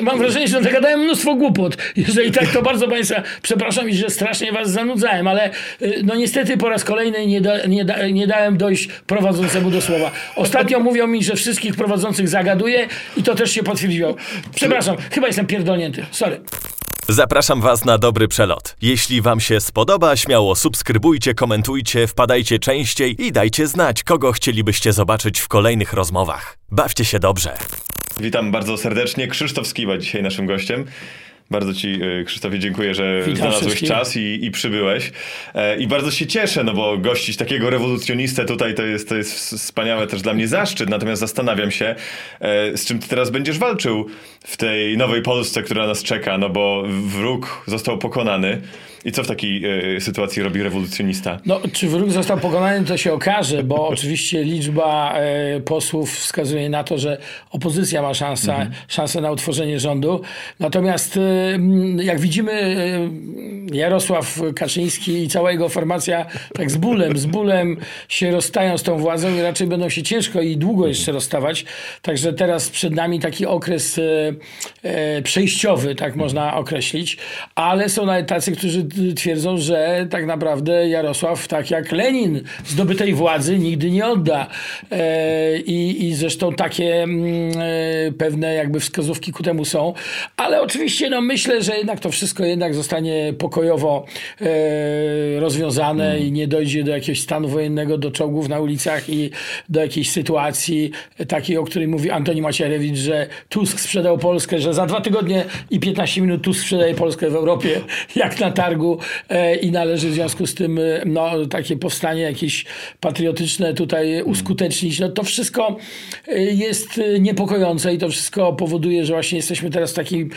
Mam wrażenie, że zagadałem mnóstwo głupot. Jeżeli tak, to bardzo Państwa przepraszam i że strasznie Was zanudzałem, ale y, no niestety po raz kolejny nie, da, nie, da, nie dałem dojść prowadzącemu do słowa. Ostatnio mówią mi, że wszystkich prowadzących zagaduję i to też się potwierdziło. Przepraszam, chyba jestem pierdolnięty. Sorry. Zapraszam Was na dobry przelot. Jeśli Wam się spodoba, śmiało subskrybujcie, komentujcie, wpadajcie częściej i dajcie znać, kogo chcielibyście zobaczyć w kolejnych rozmowach. Bawcie się dobrze. Witam bardzo serdecznie. Krzysztof Skiba dzisiaj naszym gościem. Bardzo Ci, y, Krzysztofie, dziękuję, że Witam znalazłeś wszystkich. czas i, i przybyłeś. E, I bardzo się cieszę, no bo gościć takiego rewolucjonistę tutaj to jest, to jest wspaniałe też dla mnie zaszczyt. Natomiast zastanawiam się, e, z czym Ty teraz będziesz walczył w tej nowej Polsce, która nas czeka, no bo wróg został pokonany. I co w takiej e, sytuacji robi rewolucjonista? No, czy wróg został pokonany, to się okaże, bo oczywiście liczba e, posłów wskazuje na to, że opozycja ma szansę, szansę na utworzenie rządu. Natomiast m, jak widzimy, Jarosław Kaczyński i cała jego formacja tak z bólem, z bólem się rozstają z tą władzą i raczej będą się ciężko i długo jeszcze rozstawać. Także teraz przed nami taki okres przejściowy, tak można określić, ale są nawet tacy, którzy twierdzą, że tak naprawdę Jarosław, tak jak Lenin, zdobytej władzy nigdy nie odda. E, I, i zresztą takie mm, e, pewne jakby wskazówki ku temu są. Ale oczywiście no, myślę, że jednak to wszystko jednak zostanie pokojowo e, rozwiązane i nie dojdzie do jakiegoś stanu wojennego, do czołgów na ulicach i do jakiejś sytuacji takiej, o której mówi Antoni Macierewicz, że Tusk sprzedał Polskę, że za dwa tygodnie i 15 minut Tusk sprzedaje Polskę w Europie, jak na targu e, i należy w związku z tym e, no, takie powstanie jakieś patriotyczne tutaj uskutecznić. No, to wszystko e, jest niepokojące i to wszystko powoduje, że właśnie jesteśmy teraz w takim,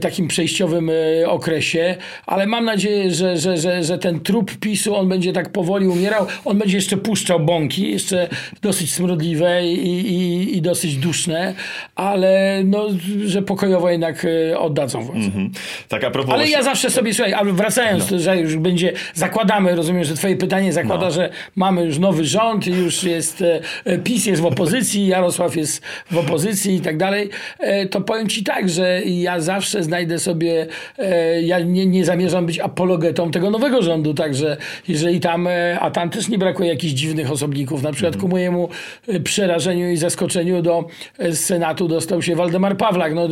takim przejściowym okresie, ale mam nadzieję, że, że, że, że ten trup PiSu, on będzie tak powoli umierał, on będzie jeszcze puszczał bąki, jeszcze dosyć smrodliwe i, i, i dosyć duszne, ale no, że pokojowo jednak oddadzą władzę. Tak a propos... Ale ja zawsze sobie, słuchaj, wracając, że już będzie, zakładamy, rozumiem, że twoje pytanie zakłada, No. że mamy już nowy rząd, i już jest, e, e, PiS jest w opozycji, Jarosław jest w opozycji i tak dalej, e, to powiem ci tak, że ja zawsze znajdę sobie, ja nie, nie zamierzam być apologetą tego nowego rządu, także jeżeli tam, a tam też nie brakuje jakichś dziwnych osobników, na przykład ku mojemu e, przerażeniu i zaskoczeniu do Senatu dostał się Waldemar Pawlak, no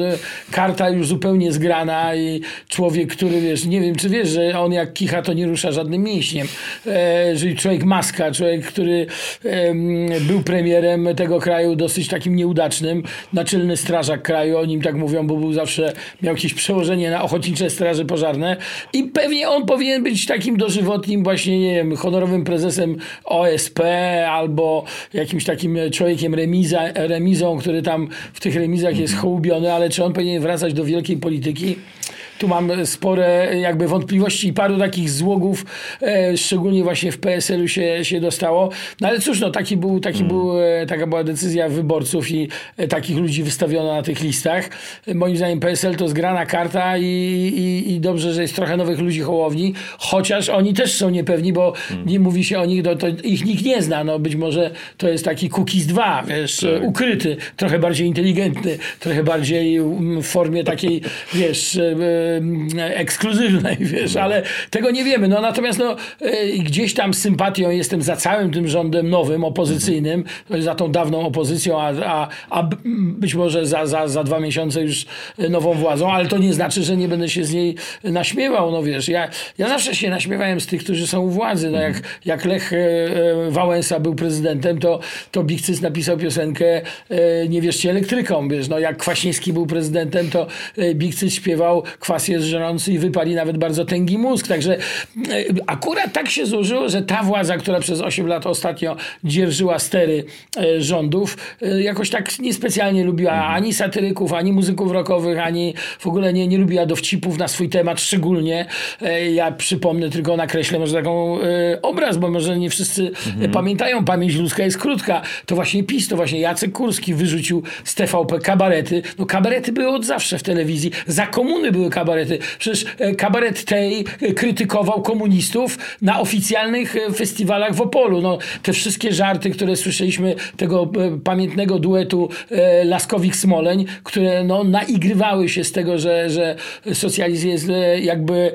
karta już zupełnie zgrana i człowiek, który wiesz, nie wiem czy wiesz, że on jak kicha to nie rusza żadnym mięśniem, e, czyli człowiek maska, człowiek, który był premierem tego kraju dosyć takim nieudacznym, naczelny strażak kraju, o nim tak mówią, bo był zawsze, miał jakieś przełożenie na ochotnicze straże pożarne. I pewnie on powinien być takim dożywotnim właśnie, nie wiem, honorowym prezesem OSP albo jakimś takim człowiekiem remiza, remizą, który tam w tych remizach jest hołubiony, ale czy on powinien wracać do wielkiej polityki? Tu mam spore jakby wątpliwości i paru takich złogów, e, szczególnie właśnie w PSL-u się, się dostało. No ale cóż, no, taki był, taki był, e, taka była decyzja wyborców i e, takich ludzi wystawiono na tych listach. E, moim zdaniem PSL to zgrana karta i, i, i dobrze, że jest trochę nowych ludzi hołowni, chociaż oni też są niepewni, bo nie mówi się o nich, to, to ich nikt nie zna. No, być może to jest taki cookies 2, wiesz, e, ukryty, trochę bardziej inteligentny, trochę bardziej mm, w formie takiej, wiesz, e, e, ekskluzywnej, wiesz, ale tego nie wiemy. No natomiast no, e, gdzieś tam z sympatią jestem za całym tym rządem nowym, opozycyjnym, za tą dawną opozycją, a, a, a być może za, za, za dwa miesiące już nową władzą, ale to nie znaczy, że nie będę się z niej naśmiewał, no wiesz, ja, ja zawsze się naśmiewałem z tych, którzy są u władzy, no jak, jak Lech e, e, Wałęsa był prezydentem, to, to Bikcys napisał piosenkę e, Nie wierzcie elektrykom, wiesz, no jak Kwaśniewski był prezydentem, to e, Bikcys śpiewał Kwas jest żerący i wypali nawet bardzo tęgi mózg, także e, akurat tak się złożyło, że ta władza, która przez 8 lat ostatnio dzierżyła stery e, rządów, e, jakoś tak niespecjalnie lubiła ani satyryków, ani muzyków rockowych, ani w ogóle nie, nie lubiła dowcipów na swój temat szczególnie. Ja przypomnę tylko, nakreślę może taką obraz, bo może nie wszyscy e, pamiętają, pamięć ludzka jest krótka. To właśnie PiS, to właśnie Jacek Kurski wyrzucił z TVP kabarety. No kabarety były od zawsze w telewizji. Za komuny były kabarety kabarety. Przecież e, kabaret tej e, krytykował komunistów na oficjalnych e, festiwalach w Opolu. No, te wszystkie żarty, które słyszeliśmy, tego pamiętnego duetu Laskowik-Smoleń, które no, naigrywały się z tego, że, że socjalizm jest jakby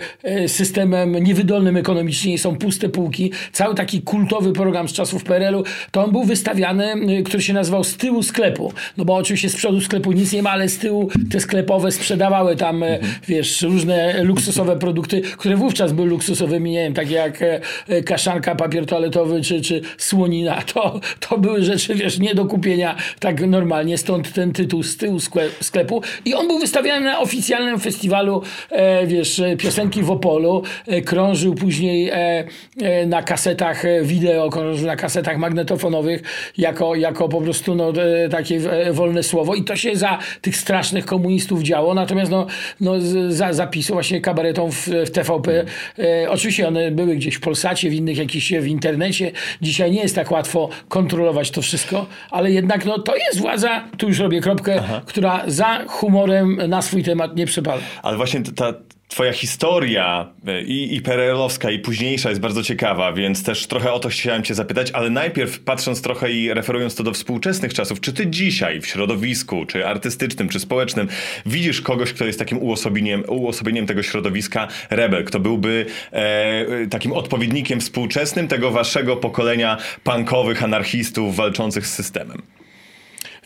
systemem niewydolnym ekonomicznie i są puste półki. Cały taki kultowy program z czasów PRL-u, to on był wystawiany, który się nazywał z tyłu sklepu. No bo oczywiście z przodu sklepu nic nie ma, ale z tyłu te sklepowe sprzedawały tam, e, wiesz, różne luksusowe produkty, które wówczas były luksusowymi, nie wiem, takie jak e, e, kaszanka, papier toaletowy czy, czy słonina. To, to były rzeczy, wiesz, nie do kupienia tak normalnie, stąd ten tytuł z tyłu skle- sklepu. I on był wystawiany na oficjalnym festiwalu, e, wiesz, piosenki w Opolu. Krążył później na kasetach wideo, krążył na kasetach magnetofonowych jako, jako po prostu no, takie wolne słowo. I to się za tych strasznych komunistów działo. Natomiast no, no, za zapisu właśnie kabaretom w, w TVP. E, oczywiście one były gdzieś w Polsacie, w innych jakichś w internecie. Dzisiaj nie jest tak łatwo kontrolować to wszystko, ale jednak no, to jest władza, tu już robię kropkę, która za humorem na swój temat nie przypada. Ale właśnie ta twoja historia e, i, i PRL-owska i późniejsza jest bardzo ciekawa, więc też trochę o to chciałem cię zapytać, ale najpierw patrząc trochę i referując to do współczesnych czasów, czy ty dzisiaj w środowisku, czy artystycznym, czy społecznym widzisz kogoś, kto jest takim uosobieniem, uosobieniem tego środowiska rebel, kto byłby e, takim odpowiednikiem współczesnym tego waszego pokolenia punkowych anarchistów walczących z systemem?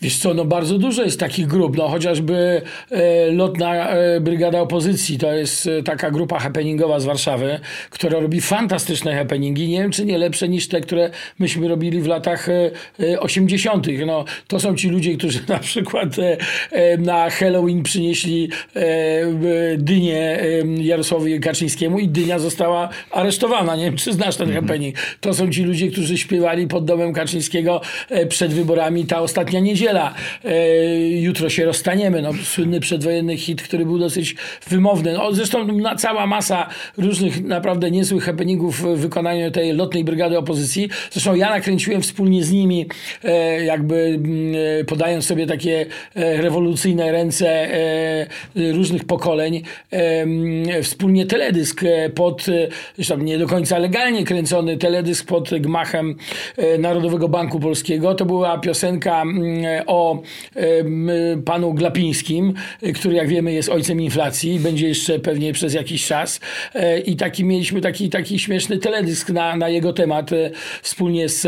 Wiesz co, no bardzo dużo jest takich grup, no chociażby e, Lotna e, Brygada Opozycji, to jest e, taka grupa happeningowa z Warszawy, która robi fantastyczne happeningi, nie wiem czy nie lepsze niż te, które myśmy robili w latach e, e, 80. No, to są ci ludzie, którzy na przykład e, e, na Halloween przynieśli e, e, dynię e, Jarosławowi Kaczyńskiemu i dynia została aresztowana. Nie wiem, czy znasz ten happening. To są ci ludzie, którzy śpiewali pod domem Kaczyńskiego e, przed wyborami ta ostatnia niedziela. E, jutro się rozstaniemy. No, słynny przedwojenny hit, który był dosyć wymowny. No, zresztą na, cała masa różnych naprawdę niezłych happeningów w wykonaniu tej lotnej brygady opozycji. Zresztą ja nakręciłem wspólnie z nimi, e, jakby mm, e, podając sobie takie rewolucyjne ręce różnych pokoleń, mm, wspólnie teledysk pod, zresztą nie do końca legalnie kręcony teledysk pod gmachem Narodowego Banku Polskiego. To była piosenka mm, o panu Glapińskim, który jak wiemy jest ojcem inflacji będzie jeszcze pewnie przez jakiś czas. E, I taki mieliśmy taki, taki śmieszny teledysk na, na jego temat e, wspólnie z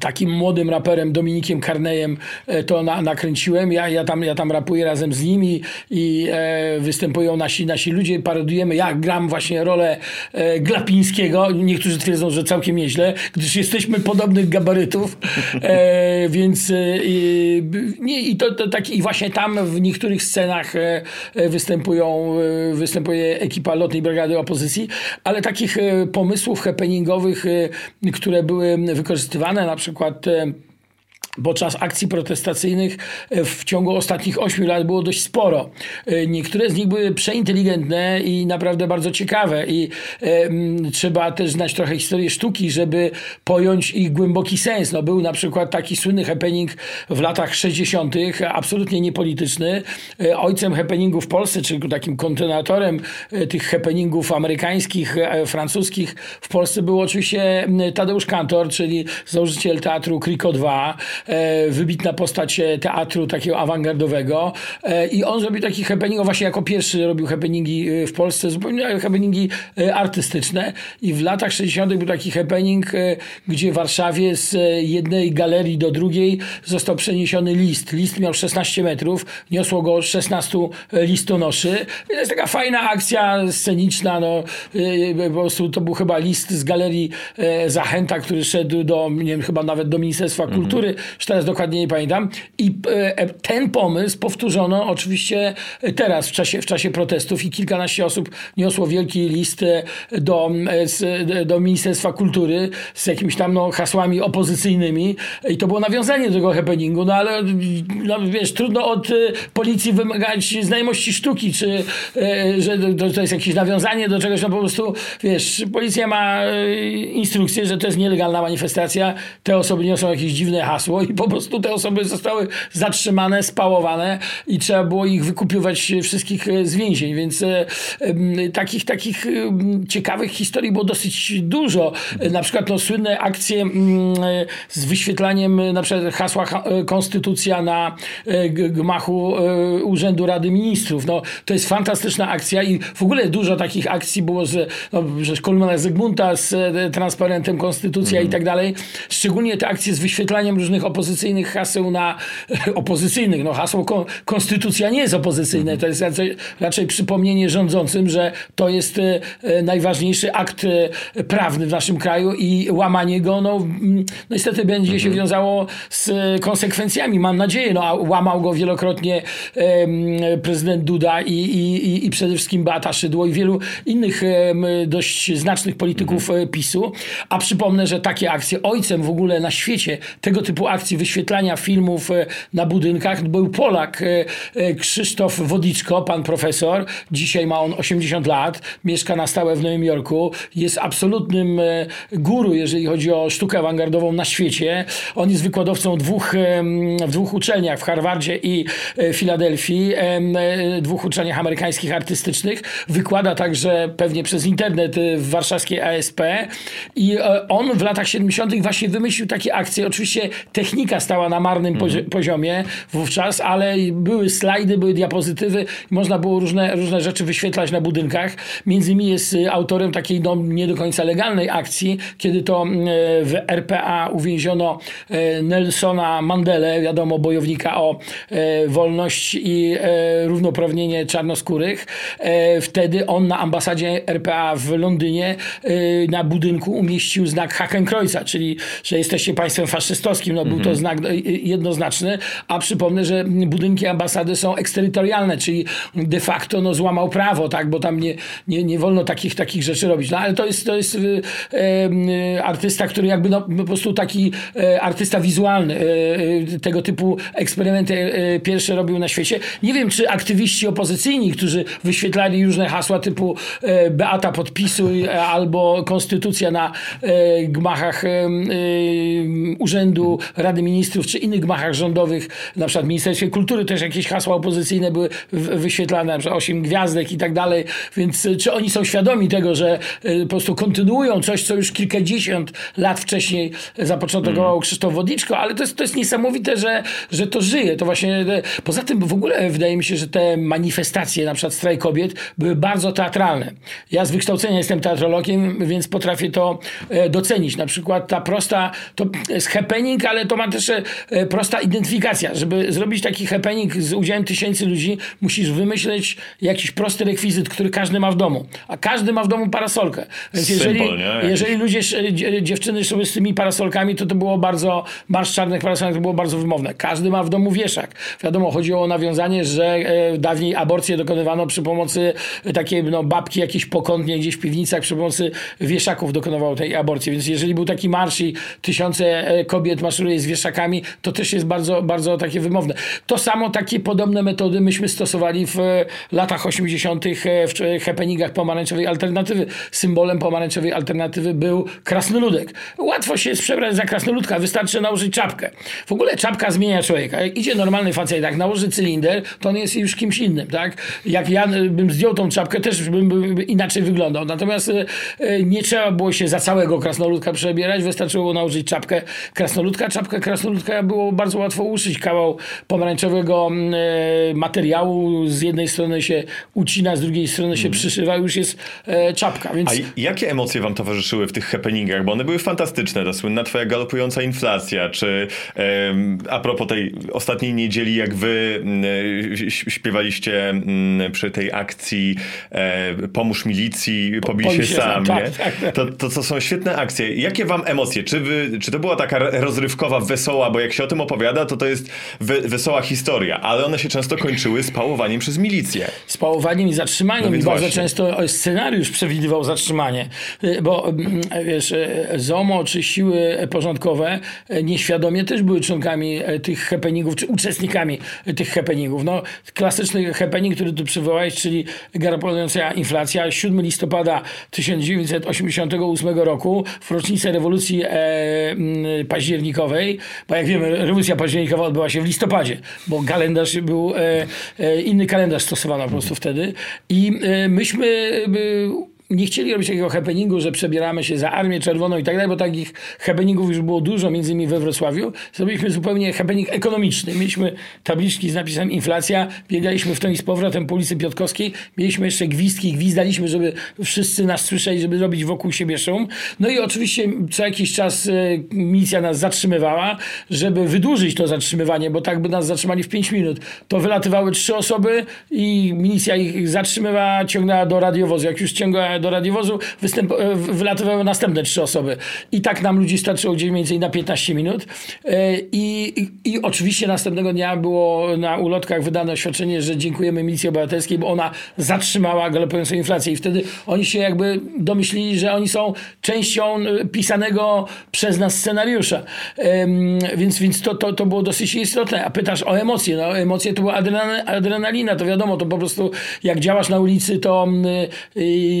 takim młodym raperem Dominikiem Karnejem e, to na, nakręciłem. Ja, ja, tam, ja tam rapuję razem z nimi i e, występują nasi, nasi ludzie, parodujemy. Ja gram właśnie rolę e, Glapińskiego. Niektórzy twierdzą, że całkiem nieźle, gdyż jesteśmy podobnych gabarytów. E, więc e, i, nie, i to, to taki, i właśnie tam w niektórych scenach e, występują, występuje ekipa Lotnej Brygady Opozycji, ale takich pomysłów happeningowych, które były wykorzystywane, na przykład e, podczas akcji protestacyjnych e, w ciągu ostatnich 8 lat było dość sporo. E, Niektóre z nich były przeinteligentne i naprawdę bardzo ciekawe i e, trzeba też znać trochę historię sztuki, żeby pojąć ich głęboki sens. No, był na przykład taki słynny happening w latach 60., absolutnie niepolityczny. Ojcem happeningu w Polsce, czy takim kontynuatorem tych happeningów amerykańskich, francuskich w Polsce był oczywiście Tadeusz Kantor, czyli założyciel teatru Kriko 2, e, wybitna postać e, teatru takiego awangardowego e, i on zrobił taki happening, on właśnie jako pierwszy robił happeningi e, w Polsce, zupełnie happeningi e, artystyczne i w latach 60. był taki happening, e, gdzie w Warszawie z e, jednej galerii do drugiej został przeniesiony list. List miał 16 metrów, niosło go 16 listonoszy. I to jest taka fajna akcja sceniczna, no, e, po prostu to był chyba list z galerii e, Zachęta, który szedł do, nie wiem, chyba nawet do Ministerstwa Kultury, już teraz dokładnie nie pamiętam. I e, ten pomysł powtórzono oczywiście teraz w czasie, w czasie protestów i kilkanaście osób niosło wielki list e, do, e, do Ministerstwa Kultury z jakimiś tam no, hasłami opozycyjnymi i to było nawiązanie do tego happeningu, no ale no, wiesz, trudno od e, policji wymagać znajomości sztuki, czy e, że to, jest jakieś nawiązanie do czegoś, no po prostu wiesz, policja ma e, instrukcję, że to jest nielegalna manifestacja, te osoby niosą jakieś dziwne hasło stało i po prostu te osoby zostały zatrzymane, spałowane i trzeba było ich wykupywać wszystkich z więzień, więc e, takich, takich ciekawych historii było dosyć dużo. Na przykład no, słynne akcje z wyświetlaniem na przykład hasła Konstytucja na gmachu Urzędu Rady Ministrów. No, to jest fantastyczna akcja i w ogóle dużo takich akcji było, że, no, Zygmunta z e, transparentem Konstytucja mm. i tak dalej. Szczególnie te akcje z wyświetlaniem różnych opozycyjnych haseł na opozycyjnych. No, hasło ko, Konstytucja nie jest opozycyjne. Mm. To jest raczej, raczej przypomnienie rządzącym, że to jest e, e, najważniejszy akt prawny w naszym kraju i łamanie go, no, niestety będzie mm. się mhm. wiązało z konsekwencjami, mam nadzieję. No, a łamał go wielokrotnie prezydent Duda i, i, i przede wszystkim Beata Szydło i wielu innych dość znacznych polityków mhm. PiSu. A przypomnę, że takie akcje, ojcem w ogóle na świecie tego typu akcji wyświetlania filmów e, na budynkach był Polak e, e, Krzysztof Wodiczko, pan profesor. Dzisiaj ma on 80 lat, mieszka na stałe w Nowym Jorku. Jest absolutnym guru, jeżeli chodzi o sztukę awangardową na świecie. On jest wykładowcą dwóch, w dwóch uczelniach, w Harvardzie i Filadelfii, dwóch uczelniach amerykańskich artystycznych. Wykłada także pewnie przez internet w warszawskiej ASP i on w latach 70. właśnie wymyślił takie akcje. Oczywiście technika stała na marnym mhm. poziomie wówczas, ale były slajdy, były diapozytywy, można było różne, różne rzeczy wyświetlać na budynkach. Między innymi jest y, autorem takiej no, nie do końca legalnej akcji, kiedy to y, w RPA uwięziono Nelsona Mandelę, wiadomo, bojownika o wolność i równoprawnienie czarnoskórych. Wtedy on na ambasadzie RPA w Londynie y, na budynku umieścił znak Hakenkreuza, czyli że jesteście państwem faszystowskim. No, był to mhm. znak y, jednoznaczny, a przypomnę, że budynki ambasady są eksterytorialne, czyli de facto no, złamał prawo, tak, bo tam nie, nie, nie wolno takich, takich rzeczy robić. No, ale to jest, to jest y, y, artysta, który jakby no, po prostu taki y, artysta wizualny. Y, tego typu eksperymenty pierwsze robił na świecie. Nie wiem, czy aktywiści opozycyjni, którzy wyświetlali różne hasła typu e, Beata podpisuj e, albo konstytucja na e, gmachach Urzędu Rady Ministrów czy innych gmachach rządowych, na przykład w Ministerstwie Kultury też jakieś hasła opozycyjne były wyświetlane, na przykład 8 gwiazdek i tak dalej, więc czy oni są świadomi tego, że po prostu kontynuują coś, co już kilkadziesiąt lat wcześniej zapoczątkował mm. Krzysztof Wodniczko, ale to jest, to jest niesamowite, że, że to żyje. To właśnie, poza tym w ogóle wydaje mi się, że te manifestacje, na przykład strajk kobiet, były bardzo teatralne. Ja z wykształcenia jestem teatrologiem, więc potrafię to docenić. Na przykład ta prosta, to jest happening, ale to ma też e, prosta identyfikacja. Żeby zrobić taki happening z udziałem tysięcy ludzi, musisz wymyśleć jakiś prosty rekwizyt, który każdy ma w domu. A każdy ma w domu parasolkę. Więc jeżeli, jeżeli ludzie, dziewczyny szły z tymi parasolkami, to to było bardzo, marsz czarnych parasolek to było bardzo wymowne. Każdy ma w domu wieszak. Wiadomo, chodziło o nawiązanie, że e, dawniej aborcję dokonywano przy pomocy takie no, babki jakieś pokątnie gdzieś w piwnicach przy pomocy wieszaków dokonywały tej aborcji. Więc jeżeli był taki marsz i tysiące e, kobiet maszeruje z wieszakami, to też jest bardzo, bardzo takie wymowne. To samo, takie podobne metody myśmy stosowali w e, latach 80. E, w happeningach pomarańczowej alternatywy. Symbolem pomarańczowej alternatywy był krasnoludek. Łatwo się jest przebrać za krasnoludka, wystarczy nałożyć czapkę. W ogóle czapka zmienia człowieka. Jak idzie normalny facet, tak nałoży cylinder, to on jest już kimś innym, tak? Jak ja bym zdjął tą czapkę, też bym, inaczej wyglądał. Natomiast e, e, nie trzeba było się za całego krasnoludka przebierać, wystarczyło nałożyć czapkę krasnoludka. Czapkę krasnoludka było bardzo łatwo uszyć. Kawał pomarańczowego mm, e, materiału z jednej strony się ucina, z drugiej strony się hmm. przyszywa, już jest czapka. Więc... A jakie emocje wam towarzyszyły w tych happeningach? Bo one były fantastyczne. Ta słynna twoja galopująca inflacja, czy a propos tej ostatniej niedzieli, jak wy śpiewaliście przy tej akcji Pomóż milicji, pobij się, się sam, sam, nie? Tak, tak. To, to, to są świetne akcje. Jakie wam emocje? Czy, wy, czy to była taka rozrywkowa, wesoła, bo jak się o tym opowiada, to to jest we, wesoła historia, ale one się często kończyły spałowaniem przez milicję. Spałowaniem i zatrzymaniem. No I bardzo często scenariusz przewidywał zatrzymanie, bo mm, wiesz, ZOMO czy siły porządkowe nieświadomie też były członkami tych happeningów, czy uczestnikami tych happeningów. No, klasyczny happening, który tu przywołałeś, czyli galopująca inflacja, 7 listopada 1988 roku, w rocznicę rewolucji e, październikowej, więcej, bo jak wiemy, rewolucja październikowa odbyła się w listopadzie, bo kalendarz był, e, e, inny kalendarz stosowano po prostu wtedy. I e, myśmy e, nie chcieli robić takiego happeningu, że przebieramy się za Armię Czerwoną i tak dalej, bo takich happeningów już było dużo, między innymi we Wrocławiu. Zrobiliśmy zupełnie happening ekonomiczny. Mieliśmy tabliczki z napisem inflacja, biegaliśmy w ten i z powrotem po ulicy Piotkowskiej, mieliśmy jeszcze gwizdki, gwizdaliśmy, żeby wszyscy nas słyszeli, żeby robić wokół siebie szum. No i oczywiście co jakiś czas e, milicja nas zatrzymywała, żeby wydłużyć to zatrzymywanie, bo tak by nas zatrzymali w 5 minut. To wylatywały trzy osoby i milicja ich zatrzymywała, ciągnęła do radiowozu. Jak już ciągnęła do radiowozu, występ, e, wylatywały następne trzy osoby. I tak nam ludzi starczyło gdzieś mniej więcej na 15 minut. E, I, i, I oczywiście następnego dnia było na ulotkach wydane oświadczenie, że dziękujemy Milicji Obywatelskiej, bo ona zatrzymała galopującą inflację. I wtedy oni się jakby domyślili, że oni są częścią e, pisanego przez nas scenariusza. Więc, więc to, to, to było dosyć istotne. A pytasz o emocje. No, emocje to była adrenalina. To wiadomo, to po prostu jak działasz na ulicy, to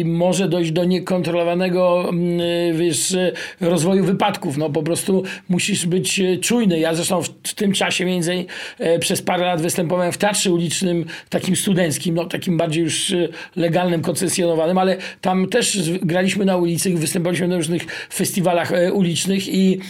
może może dojść do niekontrolowanego mm, wiesz, rozwoju wypadków. No po prostu musisz być e, czujny. Ja zresztą w tym czasie między e, przez parę lat występowałem w teatrze ulicznym, takim studenckim, no takim bardziej już e, legalnym, koncesjonowanym, ale tam też graliśmy na ulicy, występowaliśmy na różnych festiwalach ulicznych i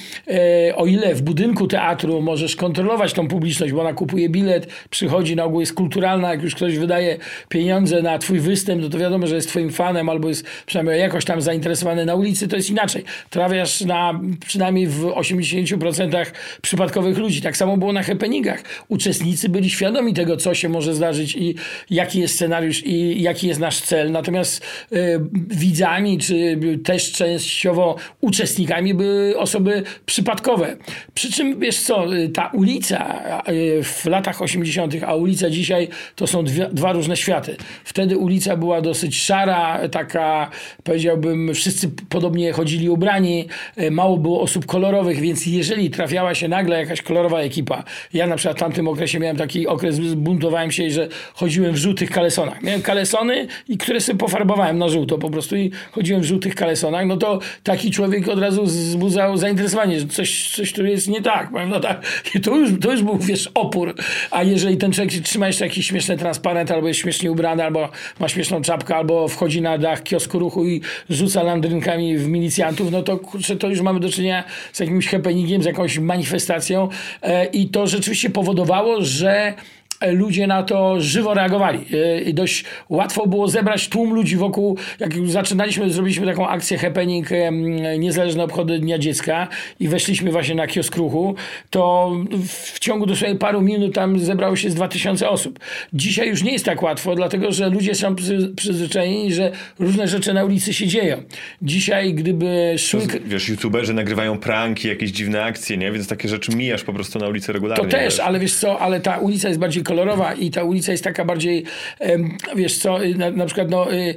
o ile w budynku teatru możesz kontrolować tą publiczność, bo ona kupuje bilet, przychodzi, na ogół jest kulturalna, jak już ktoś wydaje pieniądze na twój występ, no to wiadomo, że jest twoim fanem albo jest przynajmniej jakoś tam zainteresowany na ulicy, to jest inaczej. Trafiasz na przynajmniej w 80% przypadkowych ludzi. Tak samo było na happeningach. Uczestnicy byli świadomi tego, co się może zdarzyć i jaki jest scenariusz i jaki jest nasz cel. Natomiast y, widzami, czy też częściowo uczestnikami były osoby przypadkowe. Przy czym, wiesz co, y, ta ulica y, w latach 80., a ulica dzisiaj to są dwie, dwa różne światy. Wtedy ulica była dosyć szara, taka powiedziałbym, wszyscy podobnie chodzili ubrani, e, mało było osób kolorowych, więc jeżeli trafiała się nagle jakaś kolorowa ekipa, ja na przykład w tamtym okresie miałem taki okres, buntowałem się, że chodziłem w żółtych kalesonach. Miałem kalesony, i które sobie pofarbowałem na żółto po prostu i chodziłem w żółtych kalesonach, no to taki człowiek od razu wzbudzał zainteresowanie, że coś, coś tu jest nie tak. No tak to, już, to już był, wiesz, opór. A jeżeli ten człowiek trzyma jeszcze jakiś śmieszny transparent, albo jest śmiesznie ubrany, albo ma śmieszną czapkę, albo wchodzi na dach kiosku ruchu i rzuca landrynkami w milicjantów, no to kurczę, to już mamy do czynienia z jakimś happeningiem, z jakąś manifestacją e, i to rzeczywiście powodowało, że ludzie na to żywo reagowali. E, I dość łatwo było zebrać tłum ludzi wokół, jak już zaczynaliśmy, zrobiliśmy taką akcję happening niezależne obchody Dnia Dziecka i weszliśmy właśnie na kiosk ruchu, to w ciągu dosłownie paru minut tam zebrało się z 2000 osób. Dzisiaj już nie jest tak łatwo, dlatego że ludzie są przyzwyczajeni, że różne rzeczy na ulicy się dzieją. Dzisiaj gdyby szły... Wiesz, youtuberzy nagrywają pranki, jakieś dziwne akcje, nie? Więc takie rzeczy mijasz po prostu na ulicy regularnie. To też, wiesz. ale wiesz co, ale ta ulica jest bardziej kolorowa i ta ulica jest taka bardziej, wiesz co, na, na przykład no, y,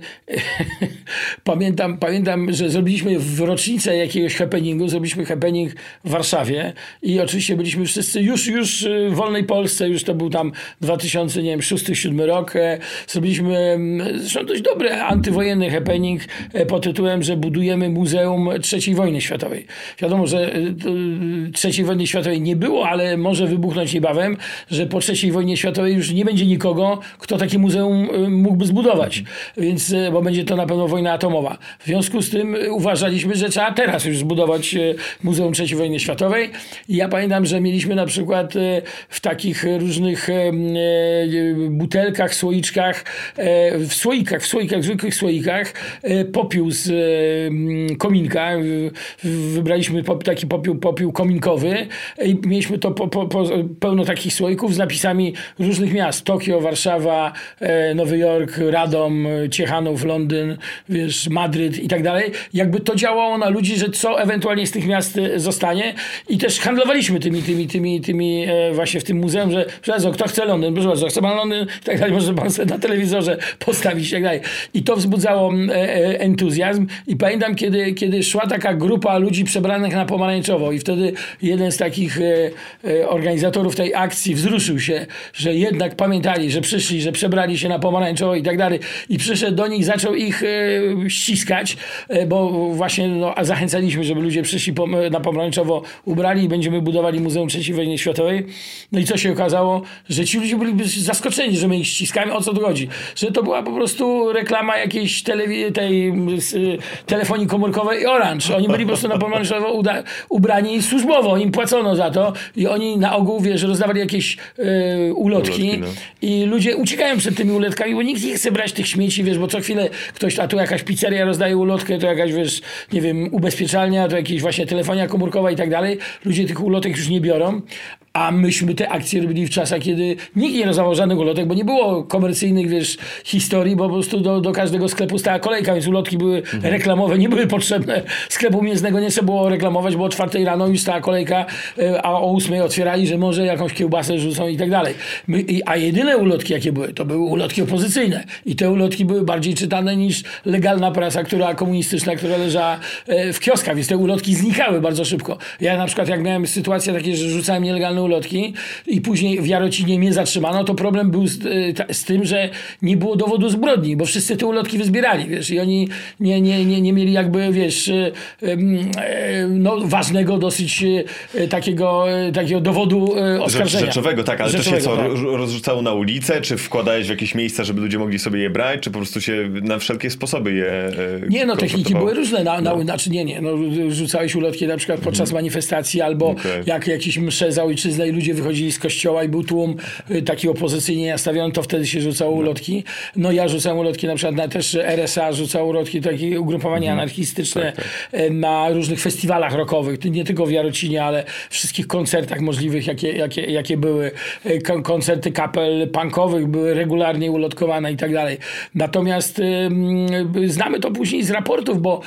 pamiętam, pamiętam, że zrobiliśmy w rocznicę jakiegoś happeningu, zrobiliśmy happening w Warszawie i oczywiście byliśmy wszyscy już, już w wolnej Polsce, już to był tam 2006-2007 rok. E, zrobiliśmy zresztą dość dobry antywojenny happening e, pod tytułem, że budujemy Muzeum III wojny światowej. Wiadomo, że III wojny światowej nie było, ale może wybuchnąć niebawem, że po III wojnie światowej już nie będzie nikogo, kto takie muzeum y, mógłby zbudować, więc, y, bo będzie to na pewno wojna atomowa. W związku z tym y, uważaliśmy, że trzeba teraz już zbudować Muzeum III wojny światowej. I ja pamiętam, że mieliśmy na przykład w takich różnych butelkach, słoiczkach, w słoikach, w słoikach, w zwykłych słoikach popiół z kominka. Wybraliśmy taki popiół, popiół kominkowy i mieliśmy to po, po, po, pełno takich słoików z napisami różnych miast. Tokio, Warszawa, e, Nowy Jork, Radom, Ciechanów, Londyn, wiesz, Madryt i tak dalej. Jakby to działało na ludzi, że co ewentualnie z tych miast e, zostanie i też handlowaliśmy tymi, tymi, tymi, tymi e, właśnie w tym muzeum, że przepraszam, kto chce Londyn, proszę bardzo, chce pan Londyn i tak dalej, może pan sobie na telewizorze postawić i tak dalej. I to wzbudzało entuzjazm i pamiętam, kiedy, kiedy szła taka grupa ludzi przebranych na pomarańczowo i wtedy jeden z takich organizatorów tej akcji wzruszył się, że jednak pamiętali, że przyszli, że przebrali się na pomarańczowo i tak dalej i przyszedł do nich, zaczął ich e, ściskać, e, bo właśnie no, zachęcaliśmy, żeby ludzie przyszli po, na pomarańczowo ubrali i będziemy budowali Muzeum III Wojny Światowej. No i co się okazało? Że ci ludzie byli zaskoczeni, że my ich ściskamy. O co chodzi? Że to była po prostu reklama jakiejś telewi- tej s- telefonii komórkowej Orange. Oni byli po prostu na pomarańczowo uda- ubrani służbowo. Im płacono za to i oni na ogół, wiesz, rozdawali jakieś e, ulotki, Ulotki, no. i ludzie uciekają przed tymi ulotkami, bo nikt nie chce brać tych śmieci, wiesz, bo co chwilę ktoś, a tu jakaś pizzeria rozdaje ulotkę, to jakaś, wiesz, nie wiem, ubezpieczalnia, to jakaś właśnie telefonia komórkowa i tak dalej. Ludzie tych ulotek już nie biorą, a myśmy te akcje robili w czasach, kiedy nikt nie rozdawał żadnych ulotek, bo nie było komercyjnych, wiesz, historii, bo po prostu do, do każdego sklepu stała kolejka, więc ulotki były reklamowe, nie były potrzebne. Sklepu mięsnego nie trzeba było reklamować, bo o czwartej rano już stała kolejka, e, a o ósmej otwierali, że może jakąś kiełbasę rzucą i tak dalej. My, i, a jedyne ulotki, jakie były, to były ulotki opozycyjne. I te ulotki były bardziej czytane niż legalna prasa, która komunistyczna, która leżała e, w kioskach, więc te ulotki znikały bardzo szybko. Ja na przykład, jak miałem sytuacje takie, że rzucałem nielegalne ulotki i później w Jarocinie mnie zatrzymano, to problem był z, ta- z tym, że nie było dowodu zbrodni, bo wszyscy te ulotki wyzbierali, wiesz, i oni nie, nie, nie, nie mieli jakby, wiesz, em, e, no, ważnego dosyć takiego, takiego dowodu oskarżenia. rzeczowego, tak, ale to się Rzeczowego, co, tak. ro- rozrzucało na ulicę, czy wkładałeś w jakieś miejsca, żeby ludzie mogli sobie je brać, czy po prostu się na wszelkie sposoby je Nie, no techniki były różne. Na, na, Znaczy nie, nie. No, rzucałeś ulotki na przykład podczas manifestacji albo Mhm. Okej. jak jakieś msze za ojczyznę i ludzie wychodzili z kościoła i był tłum y, taki opozycyjnie nastawiony, to wtedy się rzucało ulotki. No ja rzucałem ulotki na przykład na też RSA rzucało ulotki, takie ugrupowania Mhm. anarchistyczne Tak, y, na różnych festiwalach rockowych. Nie tylko w Jarocinie, ale wszystkich koncertach możliwych, jakie, jakie, jakie były. Y, kon- Koncerty kapel punkowych były regularnie ulotkowane i tak dalej. Natomiast znamy to później z raportów, bo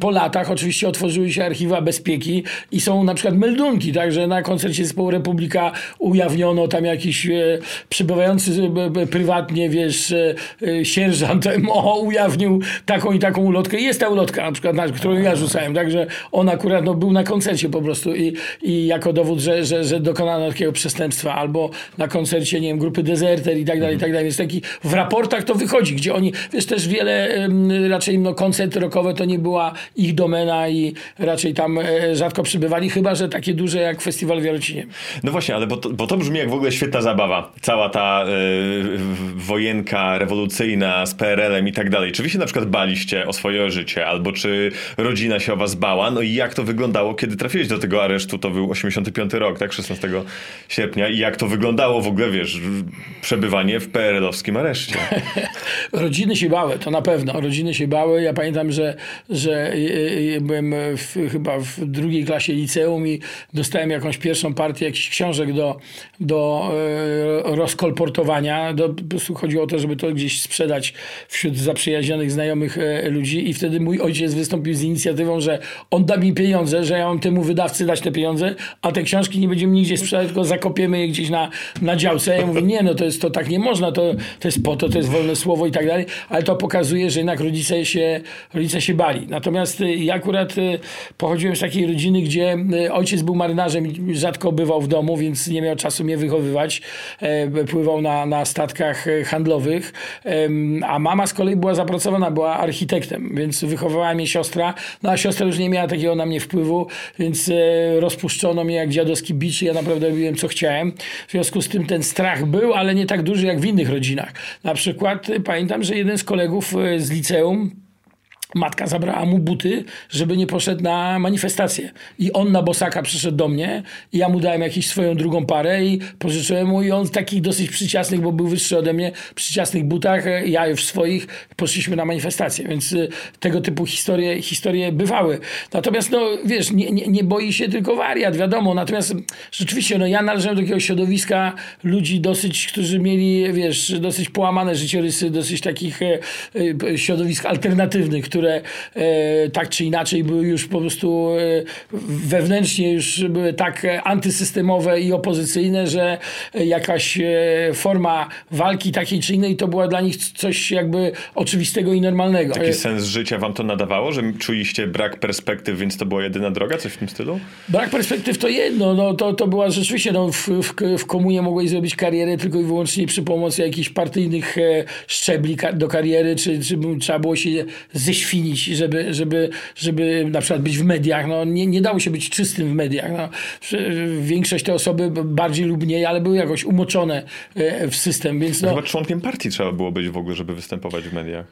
po latach oczywiście otworzyły się archiwa bezpieki i są na przykład meldunki, także na koncercie zespołu Republika ujawniono tam jakiś e, przybywający e, prywatnie, wiesz, e, sierżant MO ujawnił taką i taką ulotkę. Jest ta ulotka na przykład, na, którą ja rzucałem, także on akurat no, był na koncercie po prostu i, i jako dowód, że, że, że dokonano takiego przestępstwa albo na koncercie, nie wiem, grupy Deserter i tak dalej, i tak dalej. Więc taki w raportach to wychodzi, gdzie oni, wiesz, też wiele raczej no, koncerty rockowe to nie była ich domena i raczej tam rzadko przybywali, chyba, że takie duże jak festiwal w Jarocinie. No właśnie, ale bo to, bo to brzmi jak w ogóle świetna zabawa. Cała ta y, wojenka rewolucyjna z PRL-em i tak dalej. Czy wy się na przykład baliście o swoje życie, albo czy rodzina się o was bała? No i jak to wyglądało, kiedy trafiłeś do tego aresztu? To był 85 rok, tak? 16 sierpnia. I jak to wyglądało w ogóle, wiesz, przebywanie w PRL-owskim areszcie? Rodziny się bały, to na pewno. Rodziny się bały. Ja pamiętam, że, że y, y, byłem w, chyba w drugiej klasie liceum i dostałem jakąś pierwszą partię jakichś książek do, do e, rozkolportowania. Do, chodziło o to, żeby to gdzieś sprzedać wśród zaprzyjaźnionych, znajomych e, ludzi i wtedy mój ojciec wystąpił z inicjatywą, że on da mi pieniądze, że ja mam temu wydawcy dać te pieniądze, a te książki nie będziemy nigdzie sprzedać, tylko zakopiemy je gdzieś na, na działce. Ja mówię, nie, no to, jest, to tak nie można, to, to jest po to, to jest wolne słowo i tak dalej, ale to pokazuje, że jednak rodzice się, rodzice się bali. Natomiast y, ja akurat pochodziłem z takiej rodziny, gdzie ojciec był marynarzem i rzadko bywał w domu, więc nie miał czasu mnie wychowywać. E, Pływał na, na statkach e, handlowych, a mama z kolei była zapracowana, była architektem, więc wychowywała mnie siostra, no a siostra już nie miała takiego na mnie wpływu, więc e, rozpuszczono mnie jak dziadowski bicz ja naprawdę robiłem co chciałem. W związku z tym ten strach był, ale nie tak duży jak w innych rodzinach. Na przykład pamiętam, że jeden z kolegów z liceum Matka zabrała mu buty, żeby nie poszedł na manifestację. I on na bosaka przyszedł do mnie i ja mu dałem jakąś swoją drugą parę i pożyczyłem mu i on w takich dosyć przyciasnych, bo był wyższy ode mnie, przyciasnych butach, ja już swoich, poszliśmy na manifestację. Więc y, tego typu historie, historie bywały. Natomiast no wiesz, nie, nie, nie boi się tylko wariat, wiadomo. Natomiast rzeczywiście no ja należałem do takiego środowiska ludzi dosyć, którzy mieli, wiesz, dosyć połamane życiorysy, dosyć takich e, e, środowisk alternatywnych, które które e, tak czy inaczej były już po prostu e, wewnętrznie już były tak antysystemowe i opozycyjne, że jakaś e, forma walki takiej czy innej to była dla nich coś jakby oczywistego i normalnego. Taki sens życia wam to nadawało, że czuliście brak perspektyw, więc to była jedyna droga, coś w tym stylu? Brak perspektyw to jedno, no, to, to była rzeczywiście, no, w, w, w komunie mogłeś zrobić karierę tylko i wyłącznie przy pomocy jakichś partyjnych szczebli do kariery, czy, czy trzeba było się ześwinić, żeby, żeby, żeby na przykład być w mediach. No, nie, nie dało się być czystym w mediach. No. Większość te osoby bardziej lub mniej, ale były jakoś umoczone e, w system. Więc no, Chyba członkiem partii trzeba było być w ogóle, żeby występować w mediach.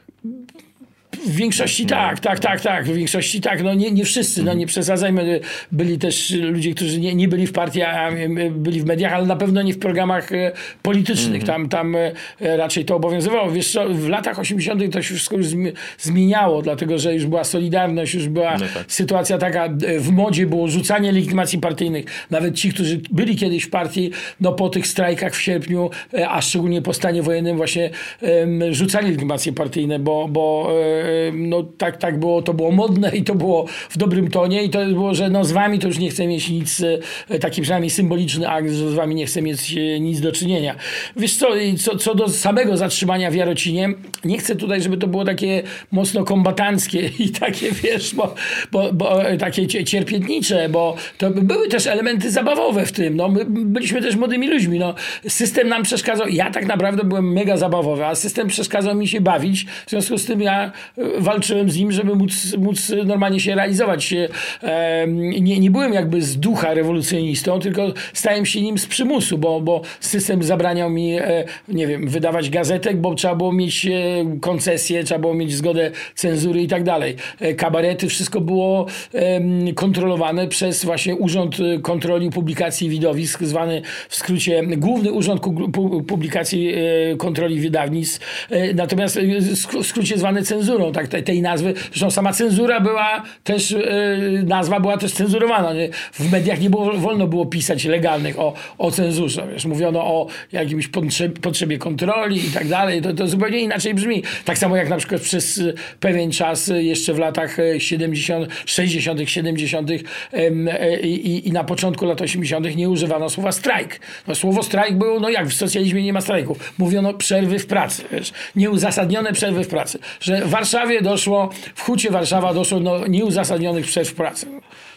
W większości tak, tak, tak, tak. W większości tak. No nie, nie wszyscy, no nie przesadzajmy. Byli też ludzie, którzy nie, nie byli w partii, a byli w mediach, ale na pewno nie w programach e, politycznych. Tam, tam e, raczej to obowiązywało. Wiesz co, w latach 80. to się wszystko już zmieniało, dlatego że już była Solidarność, już była no tak. sytuacja taka, e, w modzie było rzucanie legitymacji partyjnych. Nawet ci, którzy byli kiedyś w partii, no po tych strajkach w sierpniu, a szczególnie po stanie wojennym właśnie rzucali legitymacje partyjne, bo, bo no tak, tak było, to było modne i to było w dobrym tonie i to było, że no z wami to już nie chcę mieć nic, e, taki przynajmniej symboliczny akt, że z wami nie chcę mieć e, nic do czynienia. Wiesz co, co, co do samego zatrzymania w Jarocinie, nie chcę tutaj, żeby to było takie mocno kombatanckie i takie, wiesz, bo, bo, bo takie cierpiętnicze, bo to były też elementy zabawowe w tym. No, my byliśmy też młodymi ludźmi. No. System nam przeszkadzał. Ja tak naprawdę byłem mega zabawowy, a system przeszkadzał mi się bawić. W związku z tym ja walczyłem z nim, żeby móc, móc normalnie się realizować. Nie, nie byłem jakby z ducha rewolucjonistą, tylko stałem się nim z przymusu, bo, bo system zabraniał mi, e, nie wiem, wydawać gazetek, bo trzeba było mieć e, koncesję, trzeba było mieć zgodę cenzury i tak dalej. E, kabarety, wszystko było kontrolowane przez właśnie Urząd Kontroli Publikacji Widowisk, zwany w skrócie Główny Urząd Publikacji Kontroli Wydawnictw, natomiast w skrócie zwany cenzurą tak, tej, tej nazwy. Zresztą sama cenzura była też, yy, nazwa była też cenzurowana. Nie? W mediach nie było, wolno było pisać legalnych o, o cenzurze. Wiesz, mówiono o jakimś potrzebie, kontroli i tak dalej. To, to zupełnie inaczej brzmi. Tak samo jak na przykład przez pewien czas, jeszcze w latach 70., 60., 70. Yy, i, i na początku lat 80. nie używano słowa strajk. No, słowo strajk było, no jak w socjalizmie nie ma strajków. Mówiono przerwy w pracy. Wiesz? Nieuzasadnione przerwy w pracy. Że w Warszawie doszło, w Hucie Warszawa doszło do nieuzasadnionych przerw pracy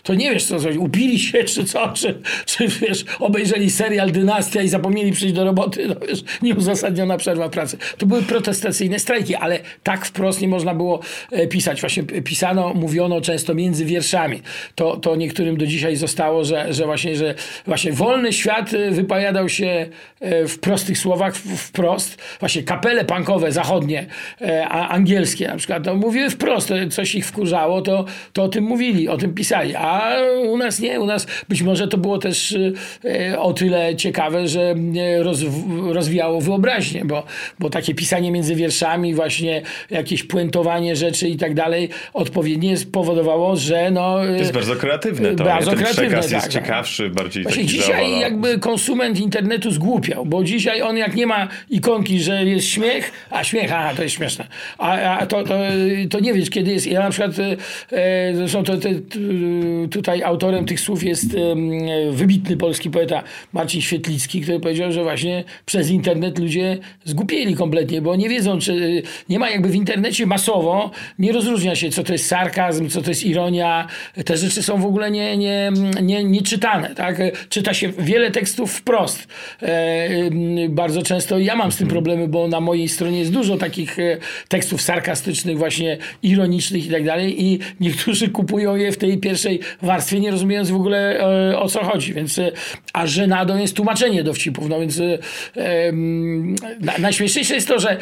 to nie wiesz co zrobić. Upili się czy co, czy, czy wiesz, obejrzeli serial Dynastia i zapomnieli przyjść do roboty, no wiesz, nieuzasadniona przerwa pracy. To były protestacyjne strajki, ale tak wprost nie można było e, pisać. Właśnie pisano, mówiono często między wierszami. To, to niektórym do dzisiaj zostało, że, że właśnie, że właśnie wolny świat e, wypowiadał się e, w prostych słowach, wprost. Właśnie kapele punkowe zachodnie, a angielskie na przykład, to mówiły wprost, coś ich wkurzało, to, to o tym mówili, o tym pisali. A a u nas nie. U nas być może to było też e, o tyle ciekawe, że roz, rozwijało wyobraźnię, bo, bo takie pisanie między wierszami, właśnie jakieś puentowanie rzeczy i tak dalej odpowiednie spowodowało, że no... To jest bardzo kreatywne. To, bardzo Ten kreatywne, przekaz tak, jest tak. ciekawszy, bardziej Właśnie taki dzisiaj jakby konsument internetu zgłupiał, bo dzisiaj on jak nie ma ikonki, że jest śmiech, a śmiech, aha, to jest śmieszne. A, a to, to, to nie wiesz, kiedy jest. Ja na przykład, e, zresztą to, to, to tutaj autorem tych słów jest wybitny polski poeta Marcin Świetlicki, który powiedział, że właśnie przez internet ludzie zgupieli kompletnie, bo nie wiedzą, czy nie ma jakby w internecie masowo, nie rozróżnia się, co to jest sarkazm, co to jest ironia. Te rzeczy są w ogóle nie, nie, nie, nie czytane. Tak? Czyta się wiele tekstów wprost. E, bardzo często ja mam z tym problemy, bo na mojej stronie jest dużo takich e, tekstów sarkastycznych, właśnie ironicznych i tak dalej i niektórzy kupują je w tej pierwszej warstwie, nie rozumiejąc w ogóle e, o co chodzi. Więc, e, a żenadą jest tłumaczenie dowcipów. No więc e, na, najśmieszniejsze jest to, że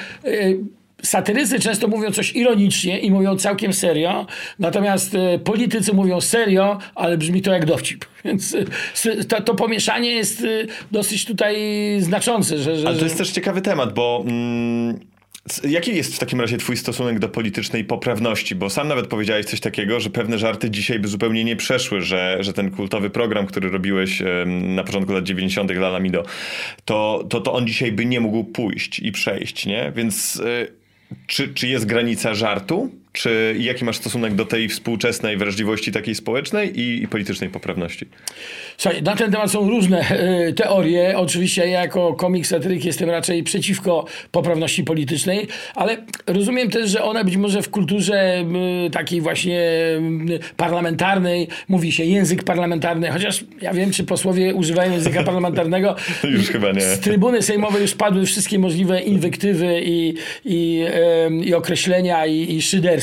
satyrycy często mówią coś ironicznie i mówią całkiem serio, natomiast politycy mówią serio, ale brzmi to jak dowcip. Więc to, to pomieszanie jest dosyć tutaj znaczące. Że, że, Ale to jest też ciekawy temat, bo... Mm Jaki jest w takim razie twój stosunek do politycznej poprawności? Bo sam nawet powiedziałeś coś takiego, że pewne żarty dzisiaj by zupełnie nie przeszły, że, że ten kultowy program, który robiłeś na początku lat 90. Lala Mido, to, to, to on dzisiaj by nie mógł pójść i przejść, nie? Więc... Y, czy, czy jest granica żartu? Czy jaki masz stosunek do tej współczesnej wrażliwości takiej społecznej i, i politycznej poprawności? Słuchaj, na ten temat są różne e, teorie. Oczywiście ja jako komik satyryk jestem raczej przeciwko poprawności politycznej, ale rozumiem też, że ona być może w kulturze m, takiej właśnie m, parlamentarnej mówi się język parlamentarny, chociaż ja wiem, czy posłowie używają języka parlamentarnego. Już chyba nie. Z trybuny sejmowej już padły wszystkie możliwe inwektywy i, i, i określenia i, i szyderstwa.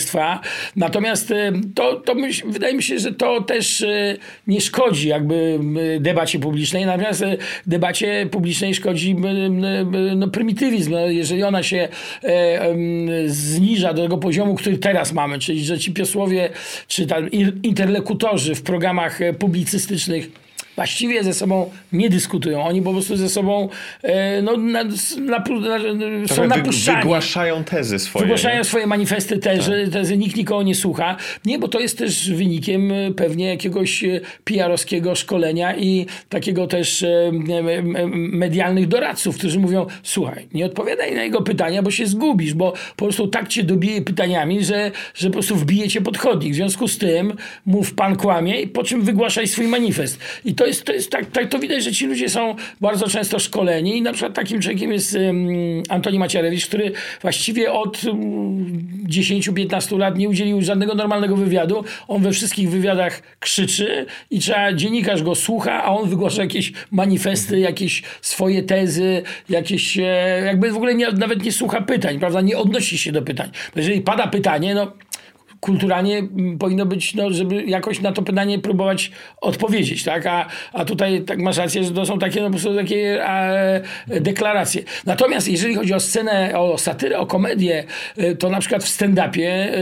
Natomiast em, to, to myśl, wydaje mi się, że to też e, nie szkodzi jakby m, debacie publicznej. Natomiast debacie publicznej szkodzi no, prymitywizm. No, jeżeli ona się e, zniża do tego poziomu, który teraz mamy, czyli że ci posłowie czy tam in- interlokutorzy w programach e, publicystycznych właściwie ze sobą nie dyskutują. Oni po prostu ze sobą e, no, na, na, na, są napuszczani. wygłaszają tezy swoje. Wygłaszają nie? swoje manifesty tezy, tezy, nikt nikogo nie słucha. Nie, bo to jest też wynikiem e, pewnie jakiegoś e, PR-owskiego szkolenia i takiego też medialnych doradców, którzy mówią, słuchaj, nie odpowiadaj na jego pytania, bo się zgubisz, bo po prostu tak cię dobije pytaniami, że, że po prostu wbije cię pod chodnik. W związku z tym mów pan kłamie i po czym wygłaszaj swój manifest. I to jest, to jest tak, tak, to widać, że ci ludzie są bardzo często szkoleni i na przykład takim człowiekiem jest um, Antoni Macierewicz, który właściwie od um, 10-15 lat nie udzielił żadnego normalnego wywiadu. On we wszystkich wywiadach krzyczy i trzeba, dziennikarz go słucha, a on wygłasza jakieś manifesty, jakieś swoje tezy, jakieś, e, jakby w ogóle nie, nawet nie słucha pytań, prawda, nie odnosi się do pytań. Bo jeżeli pada pytanie, no kulturalnie powinno być, no, żeby jakoś na to pytanie próbować odpowiedzieć, tak? A, a tutaj tak masz rację, że to są takie, no, po prostu takie deklaracje. Natomiast jeżeli chodzi o scenę, o satyrę, o komedię, e, to na przykład w stand-upie e,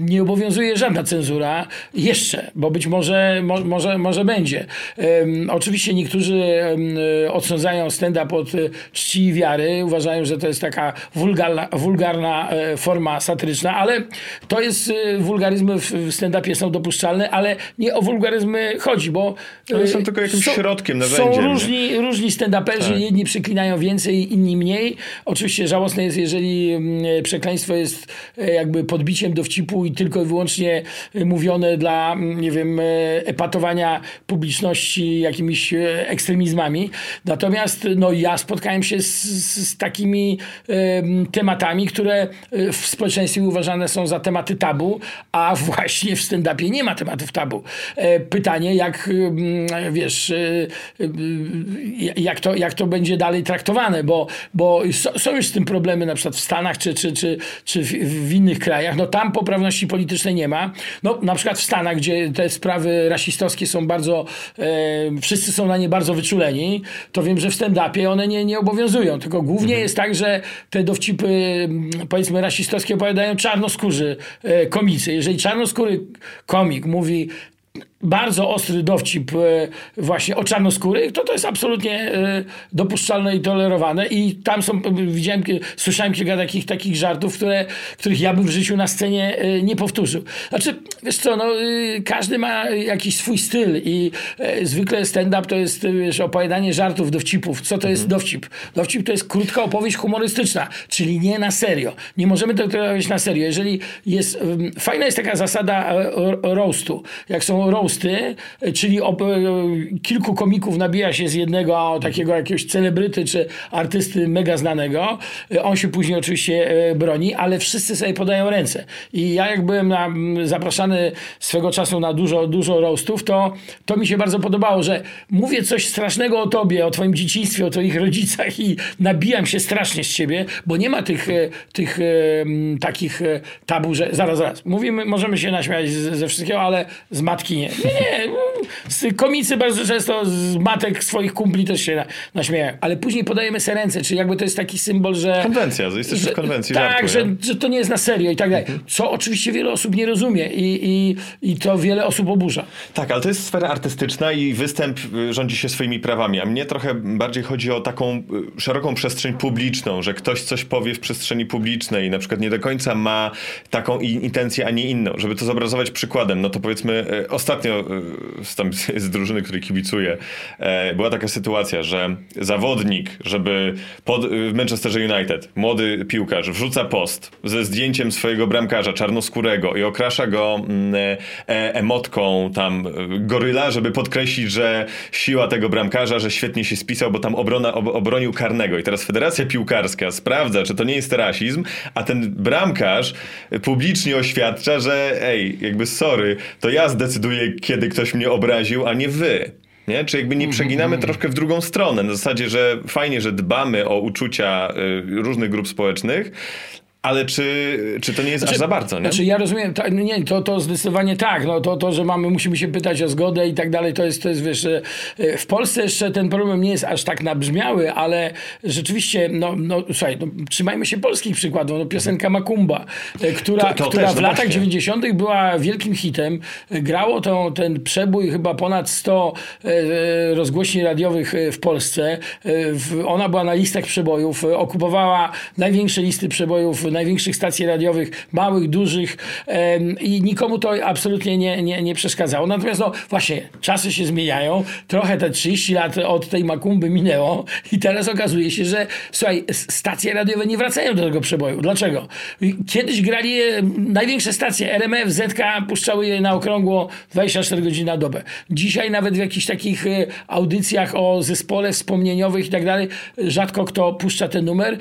nie obowiązuje żadna cenzura jeszcze, bo być może, mo, może, może będzie. Oczywiście niektórzy odsądzają stand-up od e, czci i wiary, uważają, że to jest taka wulgarna, wulgarna forma satyryczna, ale to jest wulgaryzmy w stand-upie są dopuszczalne, ale nie o wulgaryzmy chodzi, bo One są tylko jakimś środkiem, Są narzędziem, nie? różni, różni stand-uperzy, Tak. jedni przyklinają więcej, inni mniej. Oczywiście żałosne jest, jeżeli mm, przekleństwo jest e, jakby podbiciem dowcipu i tylko i wyłącznie mówione dla, mm, nie wiem, e, epatowania publiczności jakimiś e, ekstremizmami. Natomiast no, ja spotkałem się z, z, takimi em, tematami, które w społeczeństwie uważane są za tematy tabu, a właśnie w stand-upie nie ma tematów tabu. E, Pytanie, jak mm, wiesz, e, e, jak to, jak to będzie dalej traktowane, bo, bo są już z tym problemy na przykład w Stanach czy, czy, czy, czy w, innych krajach. No tam poprawności politycznej nie ma. No na przykład w Stanach, gdzie te sprawy rasistowskie są bardzo, wszyscy są na nie bardzo wyczuleni, to wiem, że w stand-upie one nie, nie obowiązują. Tylko głównie jest tak, że te dowcipy mm, powiedzmy rasistowskie opowiadają czarnoskórzy e, komicy. Jeżeli czarnoskóry komik mówi bardzo ostry dowcip e, właśnie o czarnoskórych, to to jest absolutnie e, dopuszczalne i tolerowane i tam są, widziałem, słyszałem kilka takich, takich żartów, które, których ja bym w życiu na scenie e, nie powtórzył. Znaczy, wiesz co, no, e, każdy ma jakiś swój styl i e, zwykle stand-up to jest e, wiesz, opowiadanie żartów, dowcipów. Co to jest dowcip? Dowcip to jest krótka opowieść humorystyczna, czyli nie na serio. Nie możemy to traktować na serio. Jeżeli jest, fajna jest taka zasada e, ro- roastu. Jak są roasty, e, czyli e, kilku komików nabija się z jednego takiego jakiegoś celebryty czy artysty mega znanego. E, On się później oczywiście e, broni, ale wszyscy sobie podają ręce. I ja jak byłem na, zapraszany swego czasu na dużo, dużo roastów, to, to mi się bardzo podobało, że mówię coś strasznego o tobie, o twoim dzieciństwie, o twoich rodzicach i nabijam się strasznie z ciebie, bo nie ma tych, tych takich tabu, że zaraz, zaraz, mówimy, możemy się naśmiać ze wszystkiego, ale z matki nie. Nie, nie. Z komicy bardzo często z matek swoich kumpli też się na, naśmieją, ale później podajemy sobie ręce, czyli jakby to jest taki symbol, że... Konwencja, jesteśmy w konwencji Tak, że, że to nie jest na serio i tak dalej. Co oczywiście wiele osób nie rozumie i, i, i to wiele osób oburza. Tak, ale to jest sfera artystyczna i występ y, rządzi się swoimi prawami. A mnie trochę bardziej chodzi o taką y, szeroką przestrzeń publiczną, że ktoś coś powie w przestrzeni publicznej i na przykład nie do końca ma taką intencję, a nie inną. Żeby to zobrazować przykładem, no to powiedzmy y, ostatnio e, z, z drużyny, której kibicuję, e, była taka sytuacja, że zawodnik, żeby pod, w Manchesterze United, młody piłkarz, wrzuca post ze zdjęciem swojego bramkarza czarnoskórego i okrasza go mm, e, emotką tam goryla, żeby podkreślić, że siła tego bramkarza, że świetnie się spisał, bo tam obrona, ob, obronił karnego. I teraz Federacja Piłkarska sprawdza, czy to nie jest rasizm, a ten bramkarz publicznie oświadcza, że ej, jakby sorry, to ja zdecyduję, kiedy ktoś mnie obraził, a nie wy. Nie? Czy jakby nie przeginamy troszkę w drugą stronę? Na zasadzie, że fajnie, że dbamy o uczucia y, różnych grup społecznych, ale czy, czy to nie jest znaczy, aż za bardzo, nie? Znaczy ja rozumiem, ta, nie, to, to zdecydowanie tak, no to, to, że mamy, musimy się pytać o zgodę i tak dalej, to jest, to jest wiesz, e, w Polsce jeszcze ten problem nie jest aż tak nabrzmiały, ale rzeczywiście, no, no słuchaj, no, trzymajmy się polskich przykładów, no, piosenka Makumba, e, która, to, to która też, w no latach 90. była wielkim hitem, grało to, ten przebój chyba ponad 100 e, rozgłośni radiowych w Polsce, ona była na listach przebojów, okupowała największe listy przebojów największych stacji radiowych, małych, dużych i nikomu to absolutnie nie, nie, nie przeszkadzało. Natomiast no właśnie, czasy się zmieniają, trochę te 30 lat od tej Makumby minęło i teraz okazuje się, że słuchaj, stacje radiowe nie wracają do tego przeboju. Dlaczego? Kiedyś grali największe stacje, RMF, ZK puszczały je na okrągło 24 godziny na dobę. Dzisiaj nawet w jakichś takich e, audycjach o zespole wspomnieniowych i tak dalej, rzadko kto puszcza ten numer,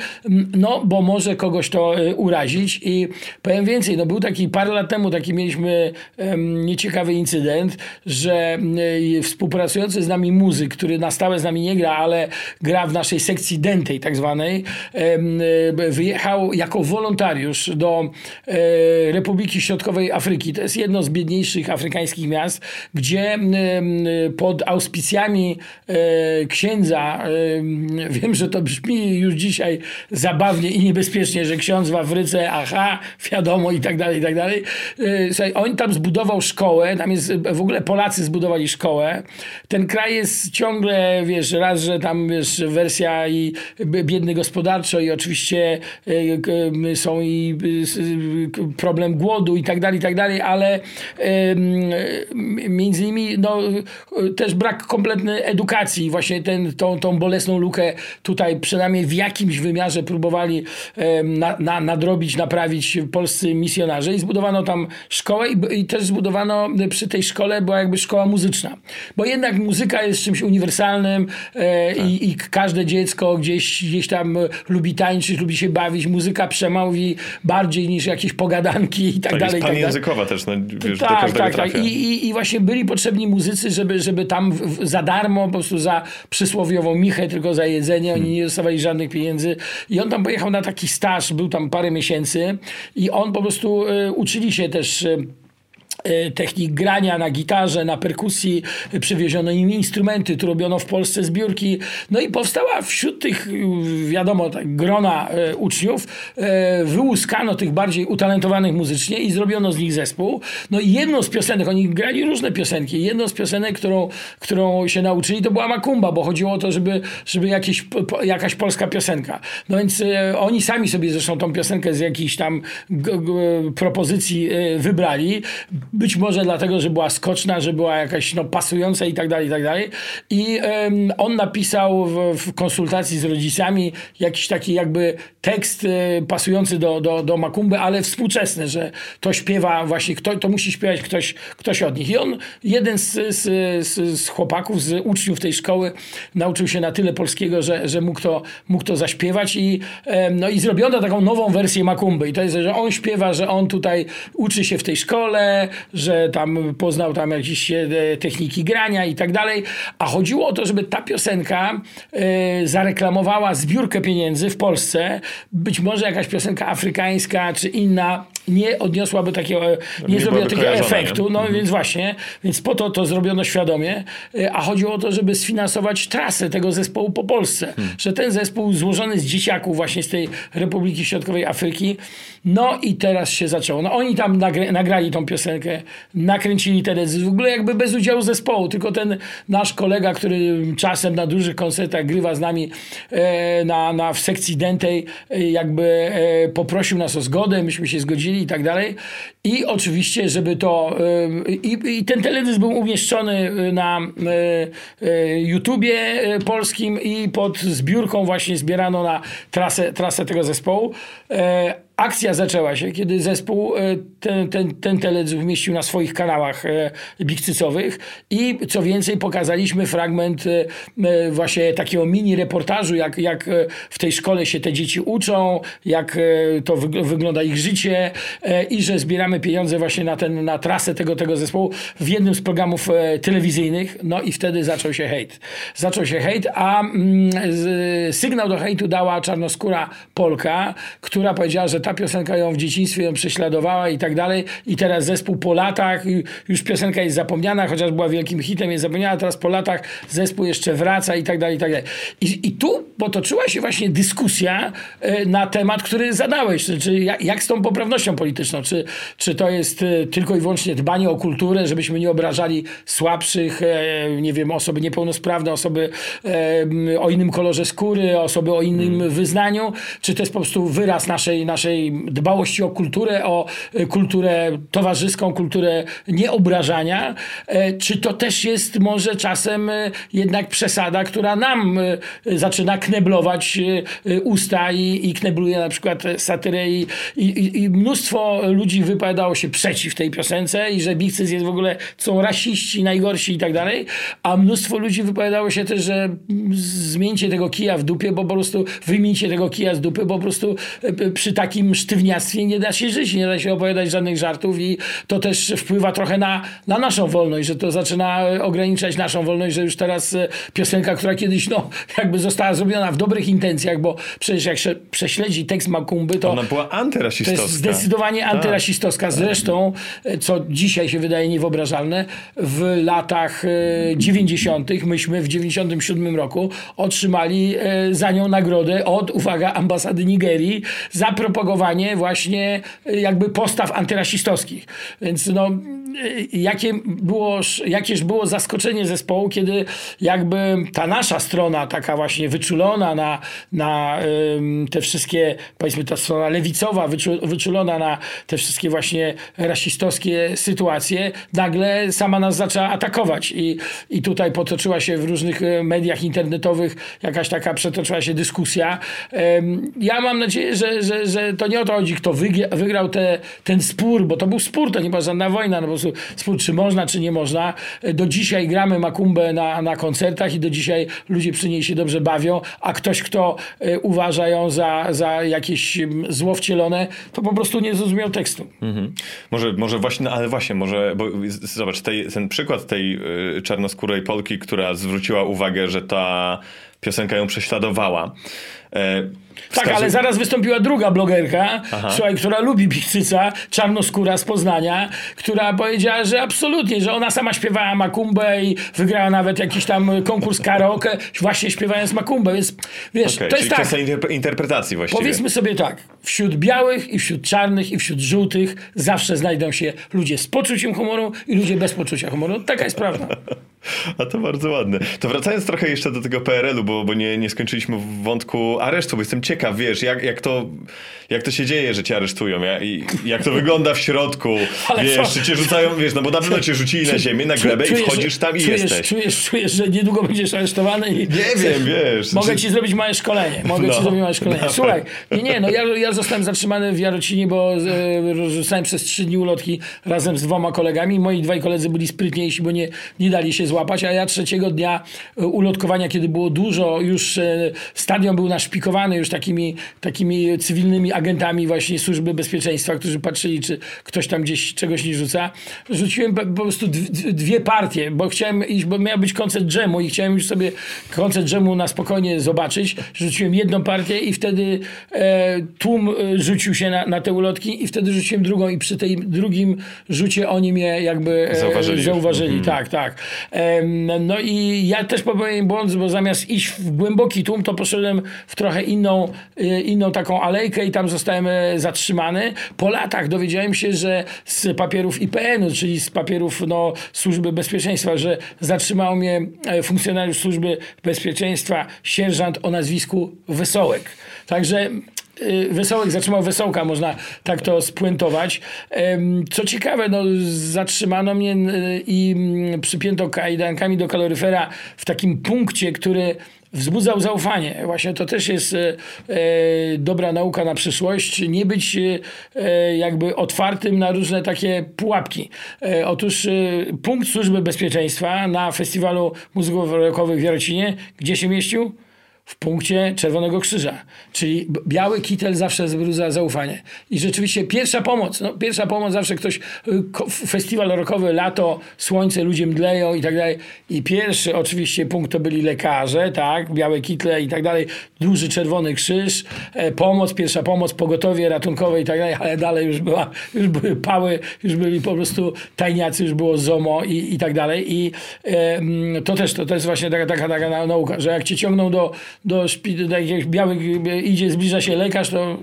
no bo może kogoś to e, urazić i powiem więcej, no był taki parę lat temu taki mieliśmy nieciekawy incydent, że um, współpracujący z nami muzyk, który na stałe z nami nie gra, ale gra w naszej sekcji dentej tak zwanej, um, wyjechał jako wolontariusz do e, Republiki Środkowej Afryki. To jest jedno z biedniejszych afrykańskich miast, gdzie pod auspicjami e, księdza, wiem, że to brzmi już dzisiaj zabawnie i niebezpiecznie, że ksiądz w Afryce, aha, wiadomo i tak dalej, i tak dalej. Y, słuchaj, on tam zbudował szkołę, tam jest, w ogóle Polacy zbudowali szkołę. Ten kraj jest ciągle, wiesz, raz, że tam, wiesz, wersja i biedny gospodarczo i oczywiście y, są i y, problem głodu i tak dalej, i tak dalej, ale między innymi, no, też brak kompletnej edukacji. Właśnie ten, tą, tą bolesną lukę tutaj przynajmniej w jakimś wymiarze próbowali na, na, nadrobić, naprawić polscy misjonarze i zbudowano tam szkołę i, i, też zbudowano przy tej szkole była jakby szkoła muzyczna. Bo jednak muzyka jest czymś uniwersalnym e, tak. i, i, każde dziecko gdzieś, gdzieś tam lubi tańczyć, lubi się bawić. Muzyka przemówi bardziej niż jakieś pogadanki i tak, tak dalej. Jest tak językowa też, no, wiesz, tak, do każdego tak, tak. I, i, I właśnie byli potrzebni muzycy, żeby, żeby tam w, w, za darmo, po prostu za przysłowiową michę, tylko za jedzenie, oni hmm. nie dostawali żadnych pieniędzy. I on tam pojechał na taki staż, był tam parę miesięcy i on po prostu y, uczyli się też E, technik grania na gitarze, na perkusji, przywieziono im instrumenty, tu robiono w Polsce zbiórki. No i powstała wśród tych, wiadomo, tak, grona e, uczniów, wyłuskano tych bardziej utalentowanych muzycznie i zrobiono z nich zespół. No i jedną z piosenek, oni grali różne piosenki, jedną z piosenek, którą, którą się nauczyli, to była Makumba, bo chodziło o to, żeby, żeby jakieś, jakaś polska piosenka. No więc oni sami sobie zresztą tą piosenkę z jakichś tam propozycji wybrali być może dlatego, że była skoczna, że była jakaś no, pasująca i tak dalej, i tak dalej. I on napisał w, w, konsultacji z rodzicami jakiś taki jakby tekst e, pasujący do, do, do Makumby, ale współczesny, że to śpiewa właśnie, kto, to musi śpiewać ktoś, ktoś od nich. I on, jeden z, z, z, z chłopaków, z uczniów tej szkoły nauczył się na tyle polskiego, że, że mógł, to, mógł to zaśpiewać i, no, i zrobiono taką nową wersję Makumby. I to jest, że on śpiewa, że on tutaj uczy się w tej szkole, że tam poznał tam jakieś e, techniki grania i tak dalej, a chodziło o to, żeby ta piosenka e, zareklamowała zbiórkę pieniędzy w Polsce, być może jakaś piosenka afrykańska czy inna nie odniosłaby takiego, nie, nie zrobiła takiego efektu, no mhm. więc właśnie, więc po to to zrobiono świadomie, e, a chodziło o to, żeby sfinansować trasę tego zespołu po Polsce, hmm. że ten zespół złożony z dzieciaków właśnie z tej Republiki Środkowej Afryki, no i teraz się zaczęło. No oni tam nagrali tą piosenkę nakręcili teledysk. W ogóle jakby bez udziału zespołu, tylko ten nasz kolega, który czasem na dużych koncertach grywa z nami e, na, na, w sekcji dętej, e, jakby e, poprosił nas o zgodę, myśmy się zgodzili i tak dalej. I oczywiście, żeby to... I, I ten teledysk był umieszczony na YouTubie polskim i pod zbiórką właśnie zbierano na trasę, trasę tego zespołu. Akcja zaczęła się, kiedy zespół e, ten, ten, ten teledysk umieścił na swoich kanałach e, bikcycowych i co więcej pokazaliśmy fragment e, właśnie takiego mini reportażu, jak, jak w tej szkole się te dzieci uczą, jak to wyg- wygląda ich życie i że zbieramy pieniądze właśnie na, ten, na trasę tego, tego zespołu w jednym z programów telewizyjnych. No i wtedy zaczął się hejt. Zaczął się hejt, a mm, sygnał do hejtu dała czarnoskóra Polka, która powiedziała, że ta piosenka ją w dzieciństwie ją prześladowała i tak dalej. I teraz zespół po latach, już piosenka jest zapomniana, chociaż była wielkim hitem, jest zapomniana, teraz po latach zespół jeszcze wraca i tak dalej, i tak dalej. I, i tu potoczyła się właśnie dyskusja e, na temat, który zadałeś, czy, czy jak, z tą poprawnością polityczną, czy, czy to jest e, tylko i wyłącznie dbanie o kulturę, żebyśmy nie obrażali słabszych, e, nie wiem, osoby niepełnosprawne, osoby o innym kolorze skóry, osoby o innym wyznaniu, czy to jest po prostu wyraz naszej, naszej dbałości o kulturę, o e, kulturę towarzyską, kulturę nieobrażania, e, czy to też jest może czasem e, jednak przesada, która nam zaczyna kneblować usta i, i knebluje na przykład satyrę i, i, i mnóstwo ludzi wypowiadało się przeciw tej piosence i że Bigcyc jest w ogóle, są rasiści, najgorsi i tak dalej, a mnóstwo ludzi wypowiadało się też, że zmieńcie tego kija w dupie, bo po prostu wyjmijcie tego kija z dupy, bo po prostu przy takim sztywniactwie nie da się żyć, nie da się opowiadać żadnych żartów i to też wpływa trochę na, na naszą wolność, że to zaczyna e, ograniczać naszą wolność, że już teraz e, piosenka, która kiedyś no, jakby została zrobiona w dobrych intencjach, bo przecież jak się prześledzi tekst Makumby, to Ona była to antyrasistowska. jest zdecydowanie antyrasistowska. Zresztą, e, co dzisiaj się wydaje niewyobrażalne, w latach e, 90. myśmy w 97 roku otrzymali za nią nagrodę od, uwaga, ambasady Nigerii za propagowanie właśnie e, jakby postaw antyrasistowskich. Więc no, e, jakie było, jakież było zaskoczenie zespołu, kiedy jakby ta nasza strona, taka właśnie wyczulona na, na te wszystkie, powiedzmy ta strona lewicowa, wyczu, wyczulona na te wszystkie właśnie rasistowskie sytuacje, nagle sama nas zaczęła atakować i, i tutaj potoczyła się w różnych e, mediach internetowych jakaś taka przetoczyła się dyskusja. Ja mam nadzieję, że, że, że to nie o to chodzi, kto wygra- wygrał te, ten spór, bo to był spór, to nie była żadna wojna, no po prostu spór, czy można, czy nie można. Do dzisiaj gramy makumbę na, na koncertach i do dzisiaj ludzie przy niej się dobrze bawią, a ktoś, kto e, uważa ją za, za jakieś zło wcielone, to po prostu nie zrozumiał tekstu. Mhm. Może, może właśnie, no ale właśnie, może, bo zobacz, tej, ten przykład tej y, czarnoskórej Polki, która zwróciła uwagę, że ta piosenka ją prześladowała. E, Tak, ale zaraz wystąpiła druga blogerka, słuchaj, która lubi Pichcyca, czarnoskóra z Poznania, która powiedziała, że absolutnie, że ona sama śpiewała makumbę i wygrała nawet jakiś tam konkurs karaoke, właśnie śpiewając makumbę, więc wiesz, Okej, to jest tak. interpretacji właściwie. Powiedzmy sobie tak, wśród białych i wśród czarnych i wśród żółtych zawsze znajdą się ludzie z poczuciem humoru i ludzie bez poczucia humoru. Taka jest prawda. A to bardzo ładne. To wracając trochę jeszcze do tego PRL-u, bo, bo nie, nie skończyliśmy w wątku aresztu, bo jestem ciekaw, wiesz, jak, jak, to, jak to się dzieje, że cię aresztują, ja, i jak to wygląda w środku, Ale wiesz, co? czy cię rzucają, wiesz, no bo na pewno cię rzucili na ziemię, na glebę i Czujesz, wchodzisz tam i czujesz, jesteś. Czujesz, czujesz, że niedługo będziesz aresztowany i... Nie wiem, wiesz. Mogę ci zrobić małe szkolenie. Mogę No, ci zrobić małe szkolenie. dawaj. Słuchaj, nie, nie, no ja, ja zostałem zatrzymany w Jarocinie, bo e, rzucałem przez trzy dni ulotki razem z dwoma kolegami. Moi dwaj koledzy byli sprytniejsi, bo nie, nie dali się złapać, a ja trzeciego dnia e, ulotkowania, kiedy było dużo, już e, stadion był naszpikowany już takimi, takimi cywilnymi agentami właśnie służby bezpieczeństwa, którzy patrzyli, czy ktoś tam gdzieś czegoś nie rzuca. Rzuciłem po prostu dw- dw- dwie partie, bo chciałem iść, bo miał być koncert dżemu i chciałem już sobie koncert dżemu na spokojnie zobaczyć. Rzuciłem jedną partię i wtedy e, tłum e, rzucił się na, na te ulotki i wtedy rzuciłem drugą i przy tej drugim rzucie oni mnie jakby e, Zauważyli zauważyli. Tak, tak. Em, no i ja też popełniłem błąd, bo zamiast iść w głęboki tłum, to poszedłem w trochę inną, y, inną taką alejkę i tam zostałem e, zatrzymany. Po latach dowiedziałem się, że z papierów IPN-u, czyli z papierów no, Służby Bezpieczeństwa, że zatrzymał mnie e, funkcjonariusz Służby Bezpieczeństwa, sierżant o nazwisku Wesołek. Także y, Wesołek zatrzymał Wesołka, można tak to spuentować. Co ciekawe, no, zatrzymano mnie i przypięto kajdankami do kaloryfera w takim punkcie, który wzbudzał zaufanie. Właśnie to też jest e, e, dobra nauka na przyszłość. Nie być e, jakby otwartym na różne takie pułapki. E, otóż e, punkt Służby Bezpieczeństwa na festiwalu muzyków rockowych w Jarocinie, gdzie się mieścił? W punkcie Czerwonego Krzyża. Czyli biały kitel zawsze wzbudza zaufanie. I rzeczywiście pierwsza pomoc, no, pierwsza pomoc zawsze ktoś, y, festiwal rockowy, lato, słońce, ludzie mdleją i tak dalej. I pierwszy oczywiście punkt to byli lekarze, tak, białe kitle i tak dalej, duży Czerwony Krzyż, e, pomoc, pierwsza pomoc, pogotowie ratunkowe i tak dalej, ale dalej już była, już były pały, już byli po prostu tajniacy, już było ZOMO i, i tak dalej. I e, mm, to też, to, to jest właśnie taka, taka, taka na- nauka, że jak cię ciągną do, do, szpi- do jakiegoś białych, e, idzie, zbliża się lekarz, to,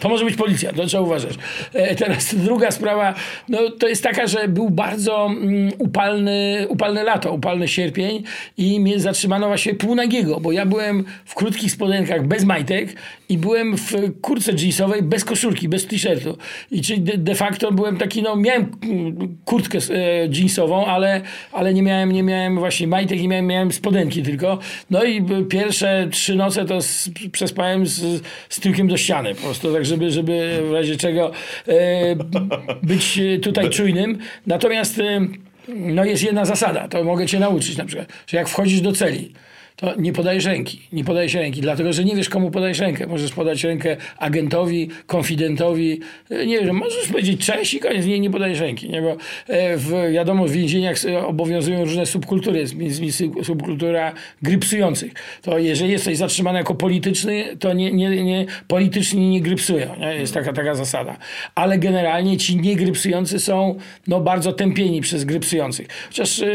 to może być policja, to trzeba uważać. E, teraz druga sprawa, no to jest taka, że był bardzo mm, upalny, upalne lato, upalny sierpień i mnie zatrzymano właśnie półnagiego, bo ja byłem w krótkich spodenkach bez majtek i byłem w kurce jeansowej bez koszulki, bez t-shirtu. I czyli de, facto byłem taki, no miałem mm, kurtkę e, jeansową, ale, ale nie, miałem, nie miałem właśnie majtek i miałem, miałem spodenki tylko. No i b- trzy noce to z, przespałem z, z tyłkiem do ściany po prostu, tak żeby, żeby w razie czego e, być tutaj czujnym. Natomiast e, no jest jedna zasada, to mogę cię nauczyć na przykład, że jak wchodzisz do celi, to nie podajesz ręki. Nie podajesz ręki, dlatego że nie wiesz, komu podajesz rękę. Możesz podać rękę agentowi, konfidentowi. Nie wiem, możesz powiedzieć cześć i koniec. Nie, nie podajesz ręki. Nie? Bo e, w, wiadomo, w więzieniach obowiązują różne subkultury. Jest między subkultura grypsujących. To jeżeli jesteś zatrzymany jako polityczny, to nie, nie, nie, polityczni nie grypsują. Nie? Jest taka, taka zasada. Ale generalnie ci niegrypsujący są no, bardzo tępieni przez grypsujących. Chociaż e,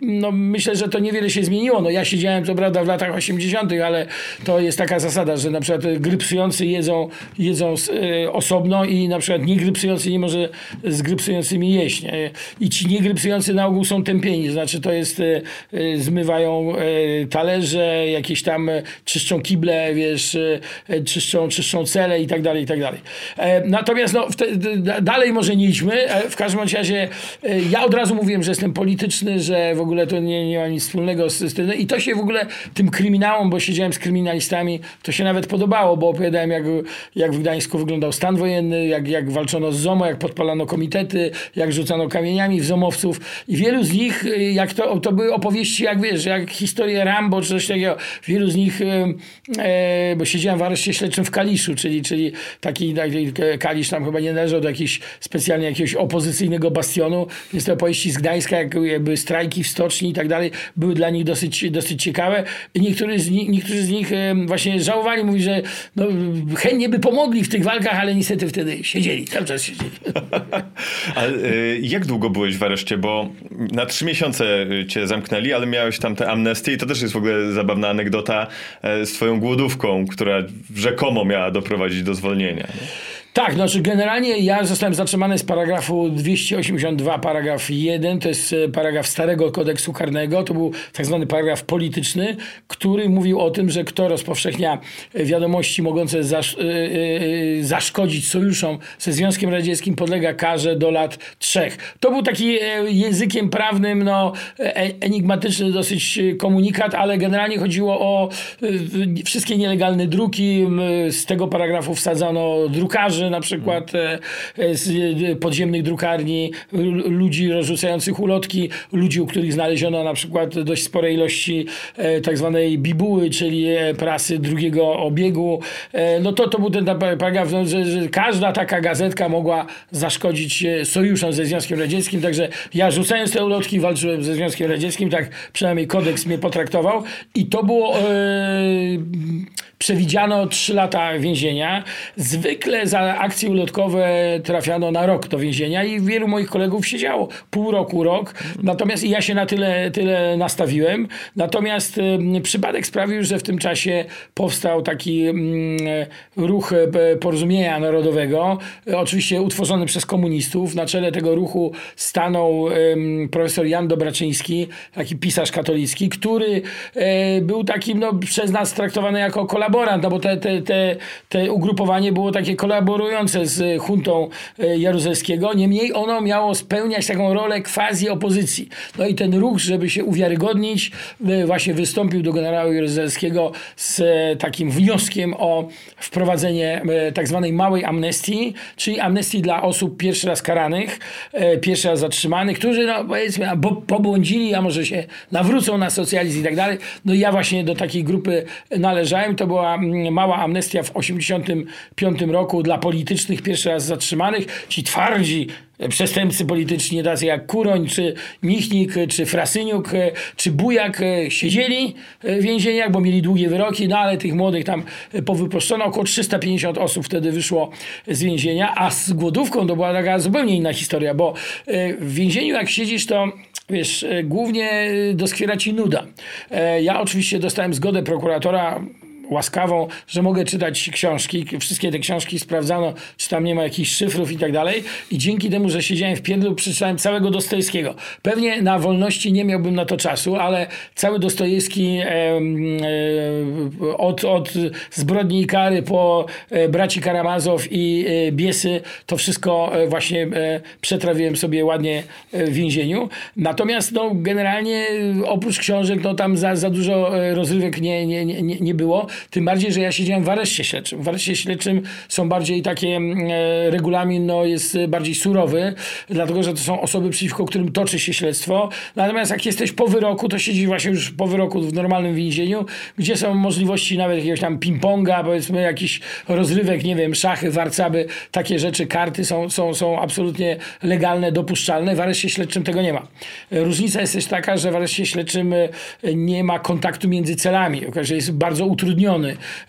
no, myślę, że to niewiele się zmieniło. No, ja siedziałem, co prawda, w latach 80., ale to jest taka zasada, że na przykład grypsujący jedzą, jedzą e, osobno i na przykład niegrypsujący nie może z grypsującymi jeść. Nie? I ci niegrypsujący na ogół są tępieni. Znaczy to jest, e, e, zmywają talerze, jakieś tam czyszczą kible, wiesz, czyszczą, czyszczą cele i tak dalej, i tak dalej. Natomiast no, d- dalej może nie idźmy. W każdym razie ja od razu mówiłem, że jestem polityczny, że w ogóle to nie, nie ma nic wspólnego z, z tym. I to się w ogóle tym kryminałom, bo siedziałem z kryminalistami, to się nawet podobało, bo opowiadałem, jak, jak w Gdańsku wyglądał stan wojenny, jak, jak walczono z ZOMO, jak podpalano komitety, jak rzucano kamieniami w ZOMowców. I wielu z nich, y, jak to, to były opowieści, jak wiesz, jak historie Rambo czy coś takiego. Wielu z nich, y, e, bo siedziałem w areszcie śledczym w Kaliszu, czyli, czyli taki, taki Kalisz tam chyba nie należał do jakiejś specjalnie jakiegoś opozycyjnego bastionu. Więc te opowieści z Gdańska, jak jakby strajki w stoczni i tak dalej, były dla nich dosyć, dosyć ciekawe. Niektórzy z nich, niektórzy z nich e, właśnie żałowali, mówi, że no, chętnie by pomogli w tych walkach, ale niestety wtedy siedzieli, cały czas siedzieli. Ale y, jak długo byłeś w areszcie? Bo na trzy miesiące y, cię zamknęli, ale miałeś tam tę amnestię i to też jest w ogóle zabawna anegdota e, z twoją głodówką, która rzekomo miała doprowadzić do zwolnienia. nie? Tak, znaczy generalnie ja zostałem zatrzymany z paragrafu 282, paragraf 1, to jest e, paragraf starego kodeksu karnego, to był tak zwany paragraf polityczny, który mówił o tym, że kto rozpowszechnia e, wiadomości mogące zasz, e, zaszkodzić sojuszom ze Związkiem Radzieckim podlega karze do lat trzech. To był taki językiem prawnym no, enigmatyczny dosyć komunikat, ale generalnie chodziło o wszystkie nielegalne druki. Z tego paragrafu wsadzano drukarzy na przykład e, e, z e, podziemnych drukarni, ludzi rozrzucających ulotki, ludzi, u których znaleziono na przykład dość spore ilości tak zwanej bibuły, czyli prasy drugiego obiegu. No to, to był ten paragraf, no, że, że każda taka gazetka mogła zaszkodzić sojuszom ze Związkiem Radzieckim, także ja rzucając te ulotki walczyłem ze Związkiem Radzieckim, tak przynajmniej kodeks mnie potraktował i to było e, przewidziano 3 lata więzienia. Zwykle za akcje ulotkowe trafiano na rok do więzienia i wielu moich kolegów siedziało pół roku, rok. Natomiast ja się na tyle, tyle nastawiłem. Natomiast y, przypadek sprawił, że w tym czasie powstał taki y, ruch y, porozumienia narodowego, oczywiście utworzony przez komunistów. Na czele tego ruchu stanął profesor Jan Dobraczyński, taki pisarz katolicki, który e, był takim no, przez nas traktowany jako kolaborant, no bo te, te, te, te ugrupowanie było takie kolaborujące z huntą e, Jaruzelskiego. Niemniej ono miało spełniać taką rolę quasi opozycji. No i ten ruch, żeby się uwiarygodnić, e, właśnie wystąpił do generała Jaruzelskiego z takim wnioskiem o wprowadzenie tak zwanej małej amnestii, czyli amnestii dla osób pierwszy raz karanych, pierwszy raz zatrzymanych, którzy no, powiedzmy pobłądzili, a może się nawrócą na socjalizm i tak dalej. No i ja właśnie do takiej grupy należałem. To była mm, mała amnestia w 1985 roku dla politycznych pierwszy raz zatrzymanych. Ci twardzi przestępcy polityczni, tacy jak Kuroń, czy Michnik, czy Frasyniuk, czy Bujak siedzieli w więzieniach, bo mieli długie wyroki, no ale tych młodych tam powypuszczono. Około 350 osób wtedy wyszło z więzienia, a z głodówką to była taka zupełnie inna historia, bo w więzieniu jak siedzisz, to wiesz, głównie doskwiera ci nuda. Ja oczywiście dostałem zgodę prokuratora łaskawą, że mogę czytać książki. Wszystkie te książki sprawdzano, czy tam nie ma jakichś szyfrów i tak dalej. I dzięki temu, że siedziałem w pierdlu, przeczytałem całego Dostojewskiego. Pewnie na wolności nie miałbym na to czasu, ale cały Dostojewski e, e, od, od Zbrodni i Kary po e, Braci Karamazow i e, Biesy, to wszystko e, właśnie e, przetrawiłem sobie ładnie w więzieniu. Natomiast no, generalnie oprócz książek, no tam za, za dużo rozrywek nie, nie, nie, nie było. Tym bardziej, że ja siedziałem w areszcie śledczym. W areszcie śledczym są bardziej takie, mm, e, regulamin no, jest bardziej surowy, dlatego że to są osoby, przeciwko którym toczy się śledztwo. Natomiast jak jesteś po wyroku, to siedzisz właśnie już po wyroku w normalnym więzieniu, gdzie są możliwości nawet jakiegoś tam ping-ponga, powiedzmy jakiś rozrywek, nie wiem, szachy, warcaby, takie rzeczy, karty są, są, są absolutnie legalne, dopuszczalne. W areszcie śledczym tego nie ma. Różnica jest też taka, że w areszcie śledczym e, nie ma kontaktu między celami, że jest bardzo utrudniony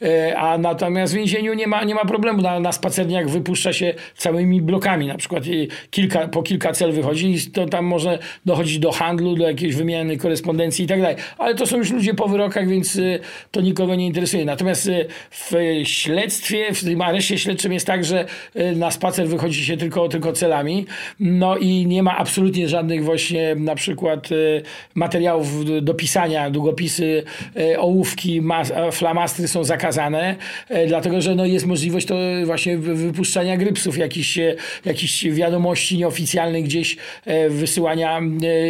E, a natomiast w więzieniu nie ma, nie ma problemu. Na, na spacerniach wypuszcza się całymi blokami. Na przykład kilka, po kilka cel wychodzi i to tam może dochodzić do handlu, do jakiejś wymiany korespondencji i tak dalej. Ale to są już ludzie po wyrokach, więc e, to nikogo nie interesuje. Natomiast e, w śledztwie, w tym areszcie śledczym jest tak, że na spacer wychodzi się tylko, tylko celami. No i nie ma absolutnie żadnych właśnie na przykład materiałów do pisania, długopisy, ołówki, flamasy plastry są zakazane, e, dlatego że no, jest możliwość to właśnie wypuszczania grypsów, jakichś, e, jakichś wiadomości nieoficjalnych gdzieś, e, wysyłania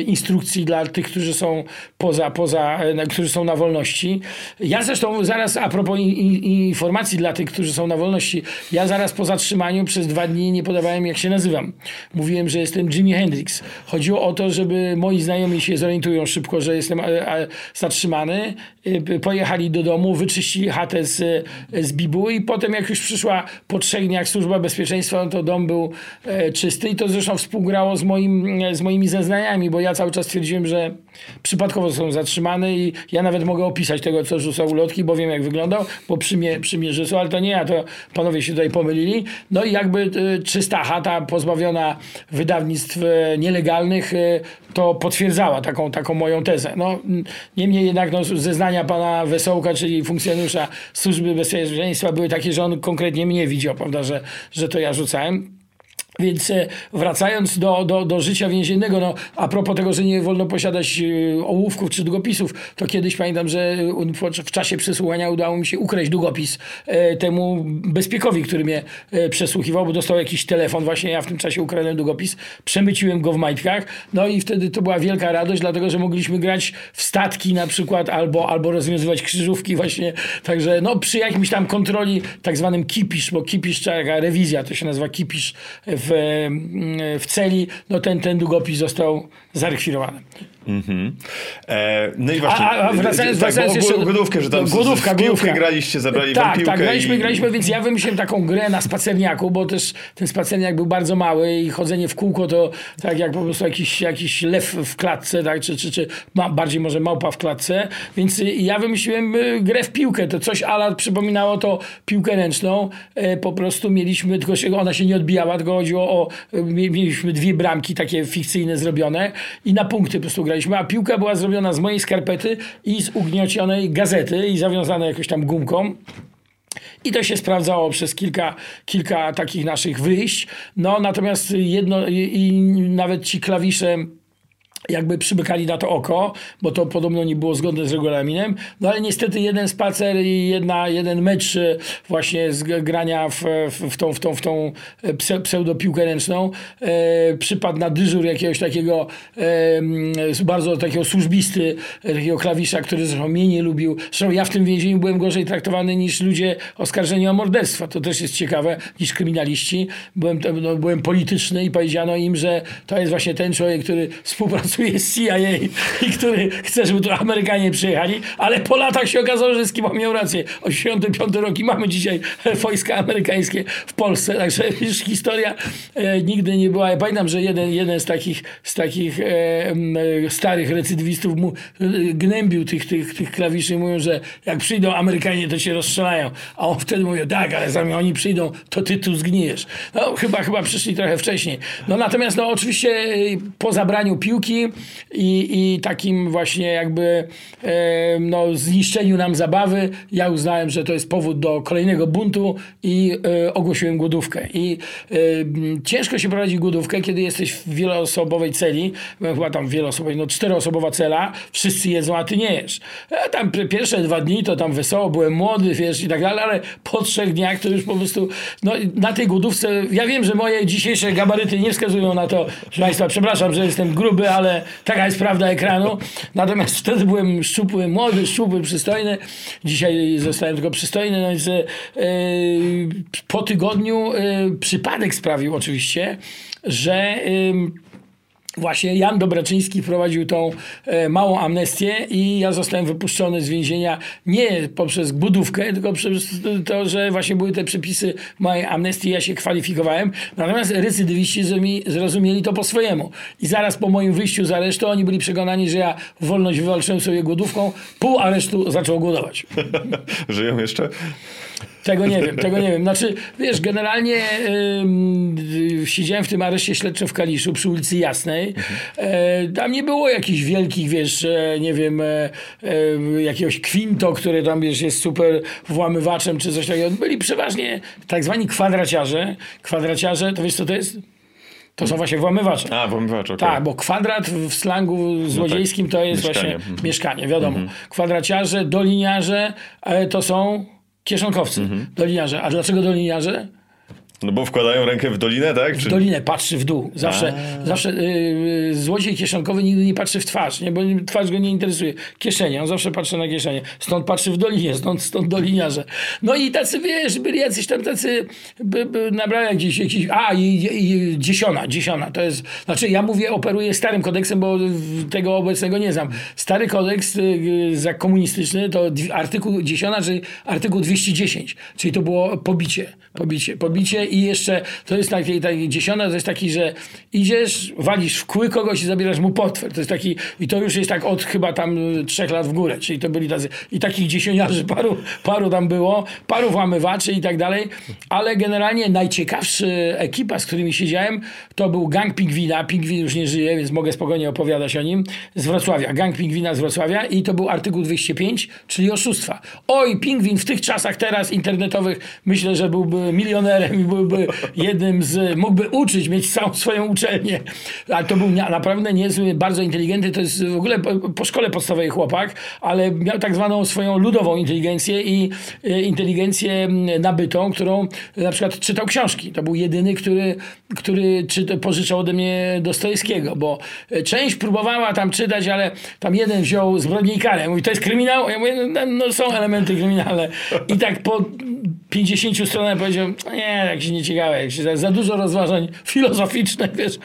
instrukcji dla tych, którzy są poza, poza którzy są na wolności. Ja zresztą zaraz, a propos informacji dla tych, którzy są na wolności, ja zaraz po zatrzymaniu przez dwa dni nie podawałem, jak się nazywam. Mówiłem, że jestem Jimi Hendrix. Chodziło o to, żeby moi znajomi się zorientują szybko, że jestem zatrzymany. Pojechali do domu, wyczyścili wyczyścili chatę z, z Bibu i potem jak już przyszła po trzech dniach służba bezpieczeństwa, no to dom był e, czysty i to zresztą współgrało z, moim, z moimi zeznaniami, bo ja cały czas twierdziłem, że przypadkowo są zatrzymane i ja nawet mogę opisać tego, co rzucał ulotki, bo wiem jak wyglądał, bo przy mnie, przy mnie rzucał, ale to nie ja, to panowie się tutaj pomylili. No i jakby e, czysta chata pozbawiona wydawnictw e, nielegalnych e, to potwierdzała taką, taką moją tezę. No, niemniej jednak no, zeznania pana Wesołka, czyli funkcjonariusza Służby Bezpieczeństwa były takie, że on konkretnie mnie widział, prawda, że, że to ja rzucałem. Więc e, wracając do, do, do życia więziennego, no, a propos tego, że nie wolno posiadać e, ołówków czy długopisów, to kiedyś pamiętam, że w czasie przesłuchania udało mi się ukraść długopis e, temu bezpiekowi, który mnie przesłuchiwał, bo dostał jakiś telefon, właśnie ja w tym czasie ukradłem długopis, przemyciłem go w majtkach, no i wtedy to była wielka radość, dlatego, że mogliśmy grać w statki na przykład, albo, albo rozwiązywać krzyżówki właśnie, także no przy jakimś tam kontroli, tak zwanym kipisz, bo kipisz, taka rewizja, to się nazywa kipisz w, w celi, no ten, ten długopis został zarekwirowany. E, no i właśnie. A, a wracając, tak, wracając jeszcze głodówkę, że tam głodówka, głodówka. graliście, zabrali wam tak, piłkę Tak, graliśmy, i... graliśmy, więc ja wymyśliłem taką grę na spacerniaku, bo też ten spacerniak był bardzo mały i chodzenie w kółko to tak jak po prostu jakiś, jakiś lew w klatce, tak, czy, czy, czy ma, bardziej może małpa w klatce, więc y, ja wymyśliłem y, grę w piłkę, to coś ala przypominało to piłkę ręczną, e, po prostu mieliśmy, tylko się, ona się nie odbijała, tylko chodziło o, y, mieliśmy dwie bramki takie fikcyjne zrobione i na punkty po prostu graliśmy, a piłka była zrobiona z mojej skarpety i z ugniecionej gazety i zawiązana jakoś tam gumką. I to się sprawdzało przez kilka, kilka takich naszych wyjść. No natomiast jedno i, i nawet ci klawisze jakby przymykali na to oko, bo to podobno nie było zgodne z regulaminem. No ale niestety jeden spacer i jedna, jeden mecz e, właśnie z grania w, w, tą, w tą, w tą e, pse, pseudopiłkę ręczną e, przypadł na dyżur jakiegoś takiego e, m, bardzo takiego służbisty, e, takiego klawisza, który zresztą mnie nie lubił. Zresztą ja w tym więzieniu byłem gorzej traktowany niż ludzie oskarżeni o morderstwa. To też jest ciekawe, niż kryminaliści. Byłem, no, byłem polityczny i powiedziano im, że to jest właśnie ten człowiek, który współpracuje z CIA i który chce, żeby tu Amerykanie przyjechali, ale po latach się okazało, że z kim miał rację. 85 rok i mamy dzisiaj wojska amerykańskie w Polsce, także już historia e, nigdy nie była. Ja pamiętam, że jeden, jeden z takich, z takich e, e, starych recydywistów mu, e, gnębił tych, tych, tych klawiszy mówią, że jak przyjdą Amerykanie, to się rozstrzelają. A on wtedy mówił, tak, ale zanim oni przyjdą, to ty tu zgnijesz. No chyba, chyba przyszli trochę wcześniej. No natomiast no oczywiście e, po zabraniu piłki i, i takim właśnie jakby no, zniszczeniu nam zabawy, ja uznałem, że to jest powód do kolejnego buntu i e, ogłosiłem głodówkę. I ciężko się prowadzi głodówkę, kiedy jesteś w wieloosobowej celi, byłem chyba tam wieloosobowej, no czteroosobowa cela, wszyscy jedzą, a ty nie jesz. E, tam pierwsze dwa dni to tam wesoło, byłem młody, wiesz, i tak dalej, ale po trzech dniach to już po prostu, no na tej głodówce, ja wiem, że moje dzisiejsze gabaryty nie wskazują na to, że Państwa, przepraszam, że jestem gruby, ale taka jest prawda ekranu. Natomiast wtedy byłem szczupły, młody, szczupły, przystojny. Dzisiaj zostałem tylko przystojny, no więc e, po tygodniu e, przypadek sprawił oczywiście, że Właśnie Jan Dobraczyński wprowadził tą e, małą amnestię i ja zostałem wypuszczony z więzienia nie poprzez budówkę, tylko przez to, że właśnie były te przepisy mojej amnestii, ja się kwalifikowałem. Natomiast recydywiści zrozumieli to po swojemu. I zaraz po moim wyjściu z aresztu oni byli przekonani, że ja wolność wywalczyłem sobie głodówką, pół aresztu zaczął głodować. Żyją jeszcze? Tego nie wiem, tego nie wiem. Znaczy, wiesz, generalnie ym, y, siedziałem w tym areszcie śledczym w Kaliszu przy ulicy Jasnej. E, tam nie było jakichś wielkich, wiesz, e, nie wiem, e, e, jakiegoś kwinto, który tam, wiesz, jest super włamywaczem czy coś takiego. Byli przeważnie tak zwani kwadraciarze. Kwadraciarze, to wiesz co to jest? To są właśnie włamywacze. A, włamywacz, okej. Tak, bo kwadrat w slangu złodziejskim to jest Mieszkanie. właśnie Mhm. mieszkanie, wiadomo. Kwadraciarze, doliniarze to są kieszonkowcy. Doliniarze. A dlaczego doliniarze? No bo wkładają rękę w dolinę, tak? Czy... W dolinę patrzy w dół. Zawsze, zawsze yy, złodziej kieszonkowy nigdy nie patrzy w twarz, nie? bo twarz go nie interesuje. Kieszenie, on zawsze patrzy na kieszenie. Stąd patrzy w dolinie, stąd, stąd doliniarze. No i tacy, wiesz, byli jacyś tam tacy, by, by nabrali jakiś, jakiś a i, i dziesiona, dziesiona, to jest, znaczy ja mówię, operuję starym kodeksem, bo tego obecnego nie znam. Stary kodeks yy, za komunistyczny to artykuł dziesiona, czyli artykuł 210, czyli to było pobicie, pobicie, pobicie i jeszcze to jest taki, taki dziesiąta, to jest taki, że idziesz, walisz w kły kogoś i zabierasz mu portfel. To jest taki, i to już jest tak od chyba tam y, trzech lat w górę, czyli to byli tacy, i takich dziesięciarzy paru, paru tam było, paru włamywaczy i tak dalej, ale generalnie najciekawszy ekipa, z którymi siedziałem, to był gang Pingwina, Pingwin już nie żyje, więc mogę spokojnie opowiadać o nim, z Wrocławia, gang Pingwina z Wrocławia i to był artykuł 205, czyli oszustwa. Oj, Pingwin w tych czasach teraz internetowych myślę, że byłby milionerem i byłby jednym z, mógłby uczyć, mieć całą swoją uczelnię. Ale to był na- naprawdę niezły, bardzo inteligentny, to jest w ogóle po, szkole podstawowej chłopak, ale miał tak zwaną swoją ludową inteligencję i e, inteligencję nabytą, którą na przykład czytał książki. To był jedyny, który, który pożyczał ode mnie Dostojewskiego, bo e, część próbowała tam czytać, ale tam jeden wziął zbrodnię i karę. Mówi, to jest kryminał? Ja mówię, no, no są elementy kryminalne. I tak po 50 stronach powiedział, "No nie, jak się nie ciekawe, jak się za, dużo rozważań filozoficznych, wiesz.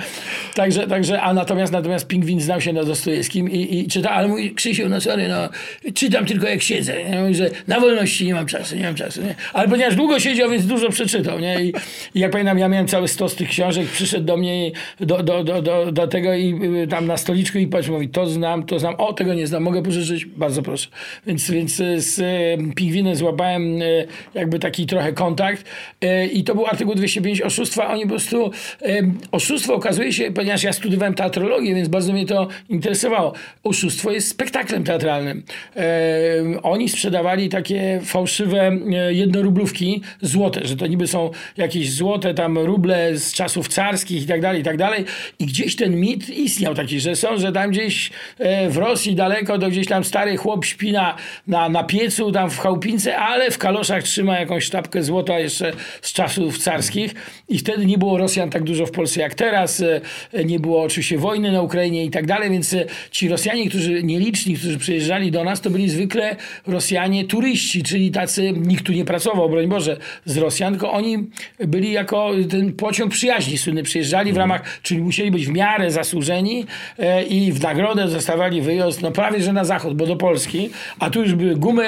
Także, także, a natomiast, natomiast Pingwin znał się na Dostojewskim i, i czyta, ale mówi, Krzysiu, no sorry, no, czytam tylko jak siedzę. Ja mówię, że na wolności nie mam czasu, nie mam czasu, nie? Ale ponieważ długo siedział, więc dużo przeczytał, nie? I, i jak pamiętam, ja miałem cały stos tych książek, przyszedł do mnie do, do, do, do, do tego i y, tam na stoliczku i patrz, mówi, to znam, to znam, o, tego nie znam, mogę pożyczyć? Bardzo proszę. Więc, więc z Pingwinem złapałem y, jakby taki trochę kontakt i to był artykuł 205 oszustwa. Oni po prostu, oszustwo okazuje się, ponieważ ja studiowałem teatrologię, więc bardzo mnie to interesowało. Oszustwo jest spektaklem teatralnym. Oni sprzedawali takie fałszywe jednorublówki złote, że to niby są jakieś złote tam ruble z czasów carskich i tak dalej, i tak dalej. I gdzieś ten mit istniał taki, że są, że tam gdzieś e, w Rosji daleko, to gdzieś tam stary chłop śpi na, na, na piecu, tam w chałupince, ale w kaloszach trzyma jakąś sztabkę złota jeszcze z czasów carskich. I wtedy nie było Rosjan tak dużo w Polsce jak teraz. E, Nie było oczywiście wojny na Ukrainie i tak dalej, więc e, ci Rosjanie, którzy nieliczni, którzy przyjeżdżali do nas, to byli zwykle Rosjanie turyści, czyli tacy, nikt tu nie pracował, broń Boże, z Rosjan, tylko oni byli jako ten pociąg przyjaźni słynny, przyjeżdżali w ramach, czyli musieli być w miarę zasłużeni e, i w nagrodę dostawali wyjazd, no prawie, że na zachód, bo do Polski, a tu już były gumy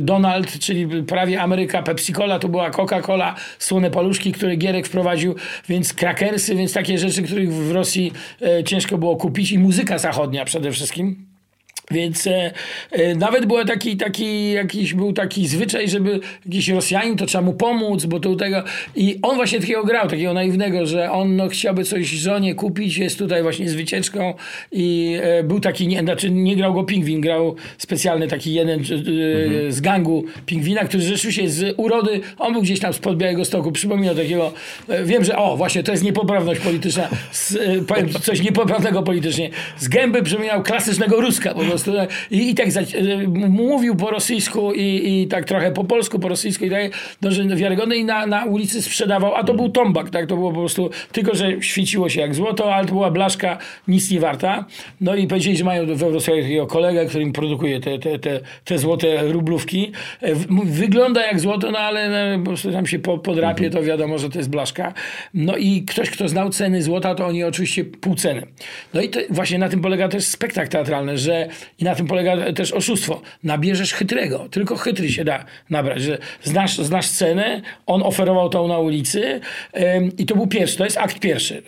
Donald, czyli prawie Ameryka, Pepsi-Cola, to była Coca-Cola, słone paluszki, które Gierek wprowadził, więc krakersy, więc takie rzeczy, których w Rosji e, ciężko było kupić i muzyka zachodnia przede wszystkim. Więc e, e, nawet był taki, taki, jakiś był taki zwyczaj, żeby jakiś Rosjanin, to trzeba mu pomóc, bo to tego. I on właśnie takiego grał, takiego naiwnego, że on no, chciałby coś żonie kupić, jest tutaj właśnie z wycieczką i e, był taki, nie, znaczy nie grał go pingwin, grał specjalny taki jeden e, z gangu pingwina, który rzeczywiście z urody, on był gdzieś tam spod Białego Stoku, przypominał takiego, e, wiem, że o, właśnie to jest niepoprawność polityczna, z, e, powiem coś niepoprawnego politycznie, z gęby przypominał klasycznego Ruska po prostu. I, i tak za, e, mówił po rosyjsku i, i tak trochę po polsku, po rosyjsku i tak, no, że wiarygodny i na, na ulicy sprzedawał, a to był tombak, tak, to było po prostu, tylko że świeciło się jak złoto, ale to była blaszka nic nie warta. No i powiedzieli, że mają we Wrocławiu takiego kolegę, który im produkuje te, te, te, te złote rublówki. E, Wygląda jak złoto, no ale no, po prostu tam się po, podrapie, to wiadomo, że to jest blaszka. No i ktoś, kto znał ceny złota, to oni oczywiście pół ceny. No i to właśnie na tym polega też spektakl teatralny, że i na tym polega też oszustwo. Nabierzesz chytrego, tylko chytry się da nabrać, że znasz, znasz cenę, on oferował tą na ulicy em, i to był pierwszy, to jest akt pierwszy. E,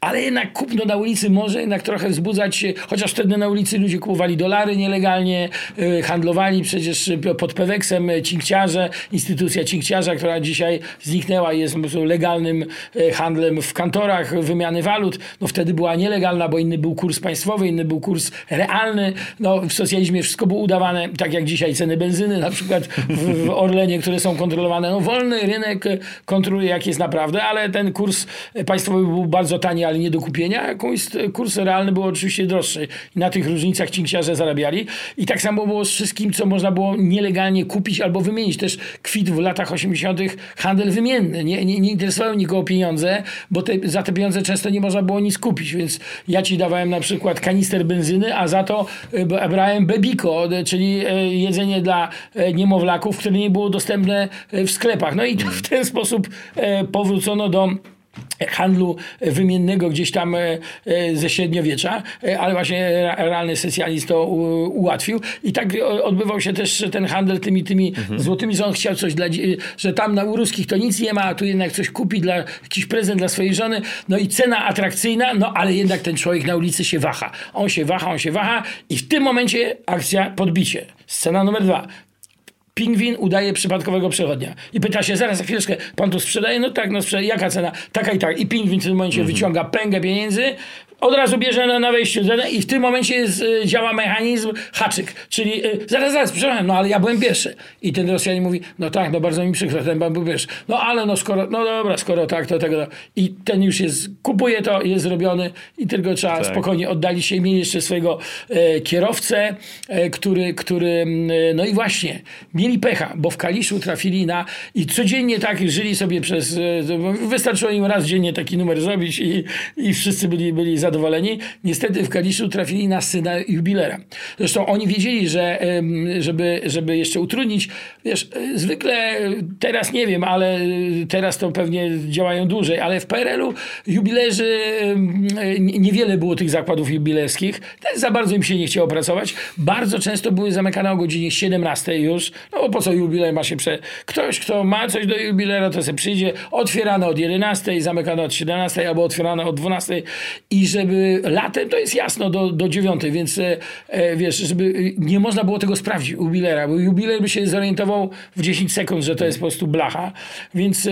ale jednak kupno na ulicy może jednak trochę wzbudzać, się- chociaż wtedy na ulicy ludzie kupowali dolary nielegalnie, e, handlowali przecież pod Peweksem e, cinkciarze, instytucja cinkciarza, która dzisiaj zniknęła i jest legalnym handlem w kantorach wymiany walut. No wtedy była nielegalna, bo inny był kurs państwowy, inny był kurs realny. No w socjalizmie wszystko było udawane, tak jak dzisiaj ceny benzyny na przykład w, w Orlenie, które są kontrolowane. No wolny rynek kontroluje jak jest naprawdę, ale ten kurs państwowy był bardzo tani, ale nie do kupienia. Kurs, kurs realny był oczywiście droższy. Na tych różnicach cinkciarze zarabiali. I tak samo było z wszystkim, co można było nielegalnie kupić albo wymienić. Też kwitł w latach 80. handel wymienny. Nie, nie, nie interesowały nikogo pieniądze, bo te, za te pieniądze często nie można było nic kupić. Więc ja ci dawałem na przykład kanister benzyny, a za to brałem bebiko, e, czyli e, jedzenie dla e, niemowlaków, które nie było dostępne w sklepach. No i w ten sposób powrócono do handlu wymiennego gdzieś tam e, e, ze średniowiecza, e, ale właśnie re- realny socjalizm to ułatwił i tak odbywał się też ten handel tymi, tymi złotymi, że on chciał coś dla, że tam na u ruskich to nic nie ma, a tu jednak coś kupi dla, jakiś prezent dla swojej żony, no i cena atrakcyjna, no ale jednak ten człowiek na ulicy się waha. On się waha, on się waha i w tym momencie akcja podbicie. Scena numer dwa. Pingwin udaje przypadkowego przechodnia. I pyta się, zaraz, za chwileczkę, pan tu sprzedaje? No tak, no sprzedaje. Jaka cena? Taka i tak. I pingwin w tym momencie wyciąga pęgę pieniędzy, od razu bierze na, na wejściu i w tym momencie jest, y, działa mechanizm haczyk. Czyli y, zaraz, zaraz, przepraszam, no ale ja byłem pierwszy. I ten Rosjanin mówi, no tak, no bardzo mi przykro, ten pan był pierwszy. No ale no skoro, no dobra, skoro tak, to tego. I ten już jest, kupuje to, jest zrobiony i tylko trzeba Tak. spokojnie oddalić się. Mieli jeszcze swojego e, kierowcę, e, który, który, e, no i właśnie, mieli pecha, bo w Kaliszu trafili na, i codziennie tak żyli sobie przez, wystarczyło im raz dziennie taki numer zrobić i, i wszyscy byli, byli zadowoleni. Niestety w Kaliszu trafili na syna jubilera. Zresztą oni wiedzieli, że żeby, żeby jeszcze utrudnić, wiesz, e, zwykle teraz nie wiem, ale teraz to pewnie działają dłużej, ale w PRL-u jubilerzy e, niewiele było tych zakładów jubilerskich. Za bardzo im się nie chciało pracować. Bardzo często były zamykane o godzinie 17 już. No bo po co jubiler ma się prze... Ktoś, kto ma coś do jubilera, to sobie przyjdzie. Otwierane od 11, zamykane od 17 albo otwierane od 12 i żeby latem to jest jasno do, do 9, więc e, e, wiesz, żeby nie można było tego sprawdzić jubilera, bo jubiler by się zorientował w 10 sekund, że to jest po prostu blacha. Więc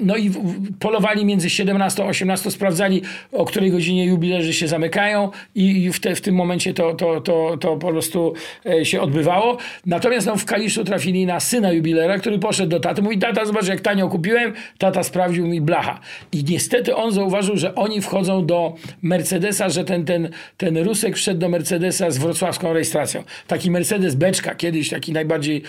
no i polowali między 17 a 18, sprawdzali o której godzinie jubilerzy się zamykają i, i w, te, w tym momencie to, to, to, to po prostu e, się odbywało. Natomiast no, w Kaliszu trafili na syna jubilera, który poszedł do taty. Mówi, tata zobacz jak tanio kupiłem. Tata sprawdził mi blacha. I niestety on zauważył, że oni wchodzą do Mercedesa, że ten, ten, ten Rusek wszedł do Mercedesa z wrocławską rejestracją. Taki Mercedes Beczka, kiedyś taki najbardziej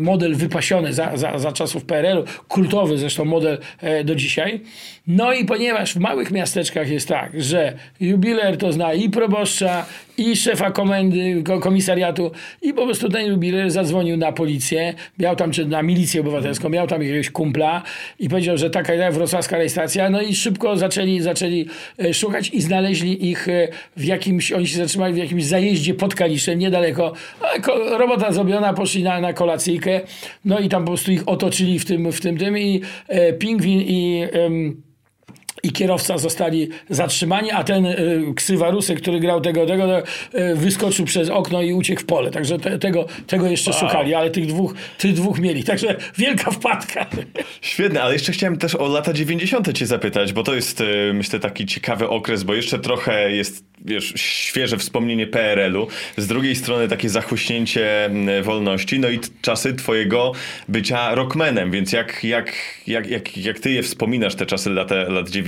model wypasiony za, za, za czasów PRL-u, kultowy zresztą model e, do dzisiaj. No i ponieważ w małych miasteczkach jest tak, że jubiler to zna i proboszcza, i szefa komendy, ko- komisariatu i po prostu ten jubiler zadzwonił na policję, miał tam, czy na milicję obywatelską, miał tam jakiegoś kumpla i powiedział, że taka jest wrocławska rejestracja, no i szybko zaczęli, zaczęli e, szukać i znaleźli ich e, w jakimś, oni się zatrzymali w jakimś zajeździe pod Kaliszem, niedaleko. Robota zrobiona, poszli na, na kolacyjkę, no i tam po prostu ich otoczyli w tym, w tym, tym i e, pingwin i... em, i kierowca zostali zatrzymani, a ten y, ksywa Rusek, który grał tego, tego y, wyskoczył przez okno i uciekł w pole. Także te, tego, tego jeszcze szukali, ale tych dwóch, tych dwóch mieli. Także wielka wpadka. Świetne, ale jeszcze chciałem też o lata 90. cię zapytać, bo to jest e, myślę taki ciekawy okres, bo jeszcze trochę jest, wiesz, świeże wspomnienie PRL-u, z drugiej strony takie zachuśnięcie m, wolności, no i czasy twojego bycia rockmanem, więc jak, jak, jak, jak, jak ty je wspominasz, te czasy lat, lat 90.,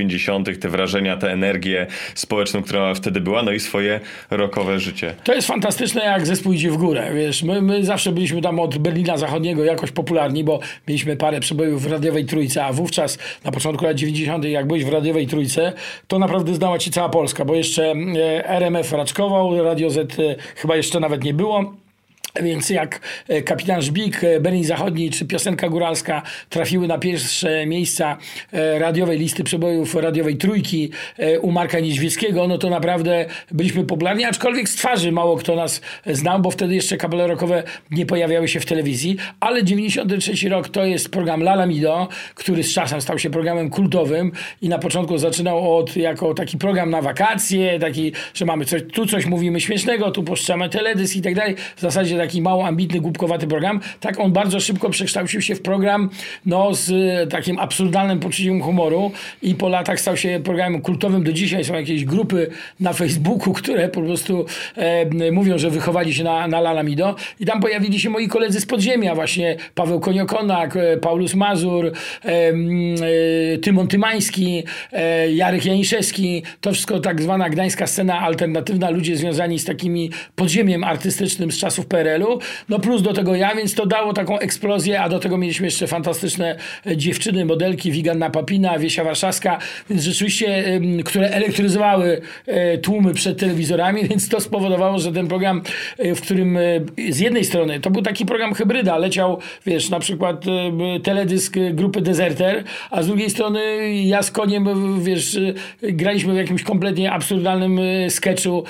te wrażenia, tę energię społeczną, która wtedy była, no i swoje rockowe życie. To jest fantastyczne, jak zespół idzie w górę. Wiesz, my, my zawsze byliśmy tam od Berlina Zachodniego jakoś popularni, bo mieliśmy parę przebojów w radiowej trójce, a wówczas na początku lat 90., jak byłeś w radiowej trójce, to naprawdę znała ci cała Polska, bo jeszcze e, RMF raczkował, Radio Z e, chyba jeszcze nawet nie było. Więc jak e, Kapitan Żbik, e, Berlin Zachodni czy Piosenka Góralska trafiły na pierwsze miejsca e, radiowej listy przebojów radiowej trójki u Marka Niedźwieckiego, no to naprawdę byliśmy popularni, aczkolwiek z twarzy mało kto nas znał, bo wtedy jeszcze kable rockowe nie pojawiały się w telewizji, ale 93 rok to jest program Lala Mido, który z czasem stał się programem kultowym i na początku zaczynał od jako taki program na wakacje, taki, że mamy coś, tu coś mówimy śmiesznego, tu puszczamy teledysk i tak dalej. W zasadzie taki mało ambitny, głupkowaty program. Tak on bardzo szybko przekształcił się w program no, z e, takim absurdalnym poczuciem humoru i po latach stał się programem kultowym. Do dzisiaj są jakieś grupy na Facebooku, które po prostu e, mówią, że wychowali się na, na Lalamido i tam pojawili się moi koledzy z podziemia, właśnie Paweł Koniokonak, e, Paulus Mazur, e, e, Tymon Tymański, e, Jarek Janiszewski, to wszystko tak zwana gdańska scena alternatywna, ludzie związani z takimi podziemiem artystycznym z czasów PRL-u, no plus do tego ja, więc to dało taką eksplozję, a do tego mieliśmy jeszcze fantastyczne e, dziewczyny, modelki, Wiganna Papina, Wiesia Warszawska, więc rzeczywiście, które elektryzowały e, tłumy przed telewizorami, więc to spowodowało, że ten program, e, w którym z jednej strony to był taki program hybryda, leciał, wiesz, na przykład teledysk grupy Deserter, a z drugiej strony ja z koniem, wiesz, graliśmy w jakimś kompletnie absurdalnym sketchu,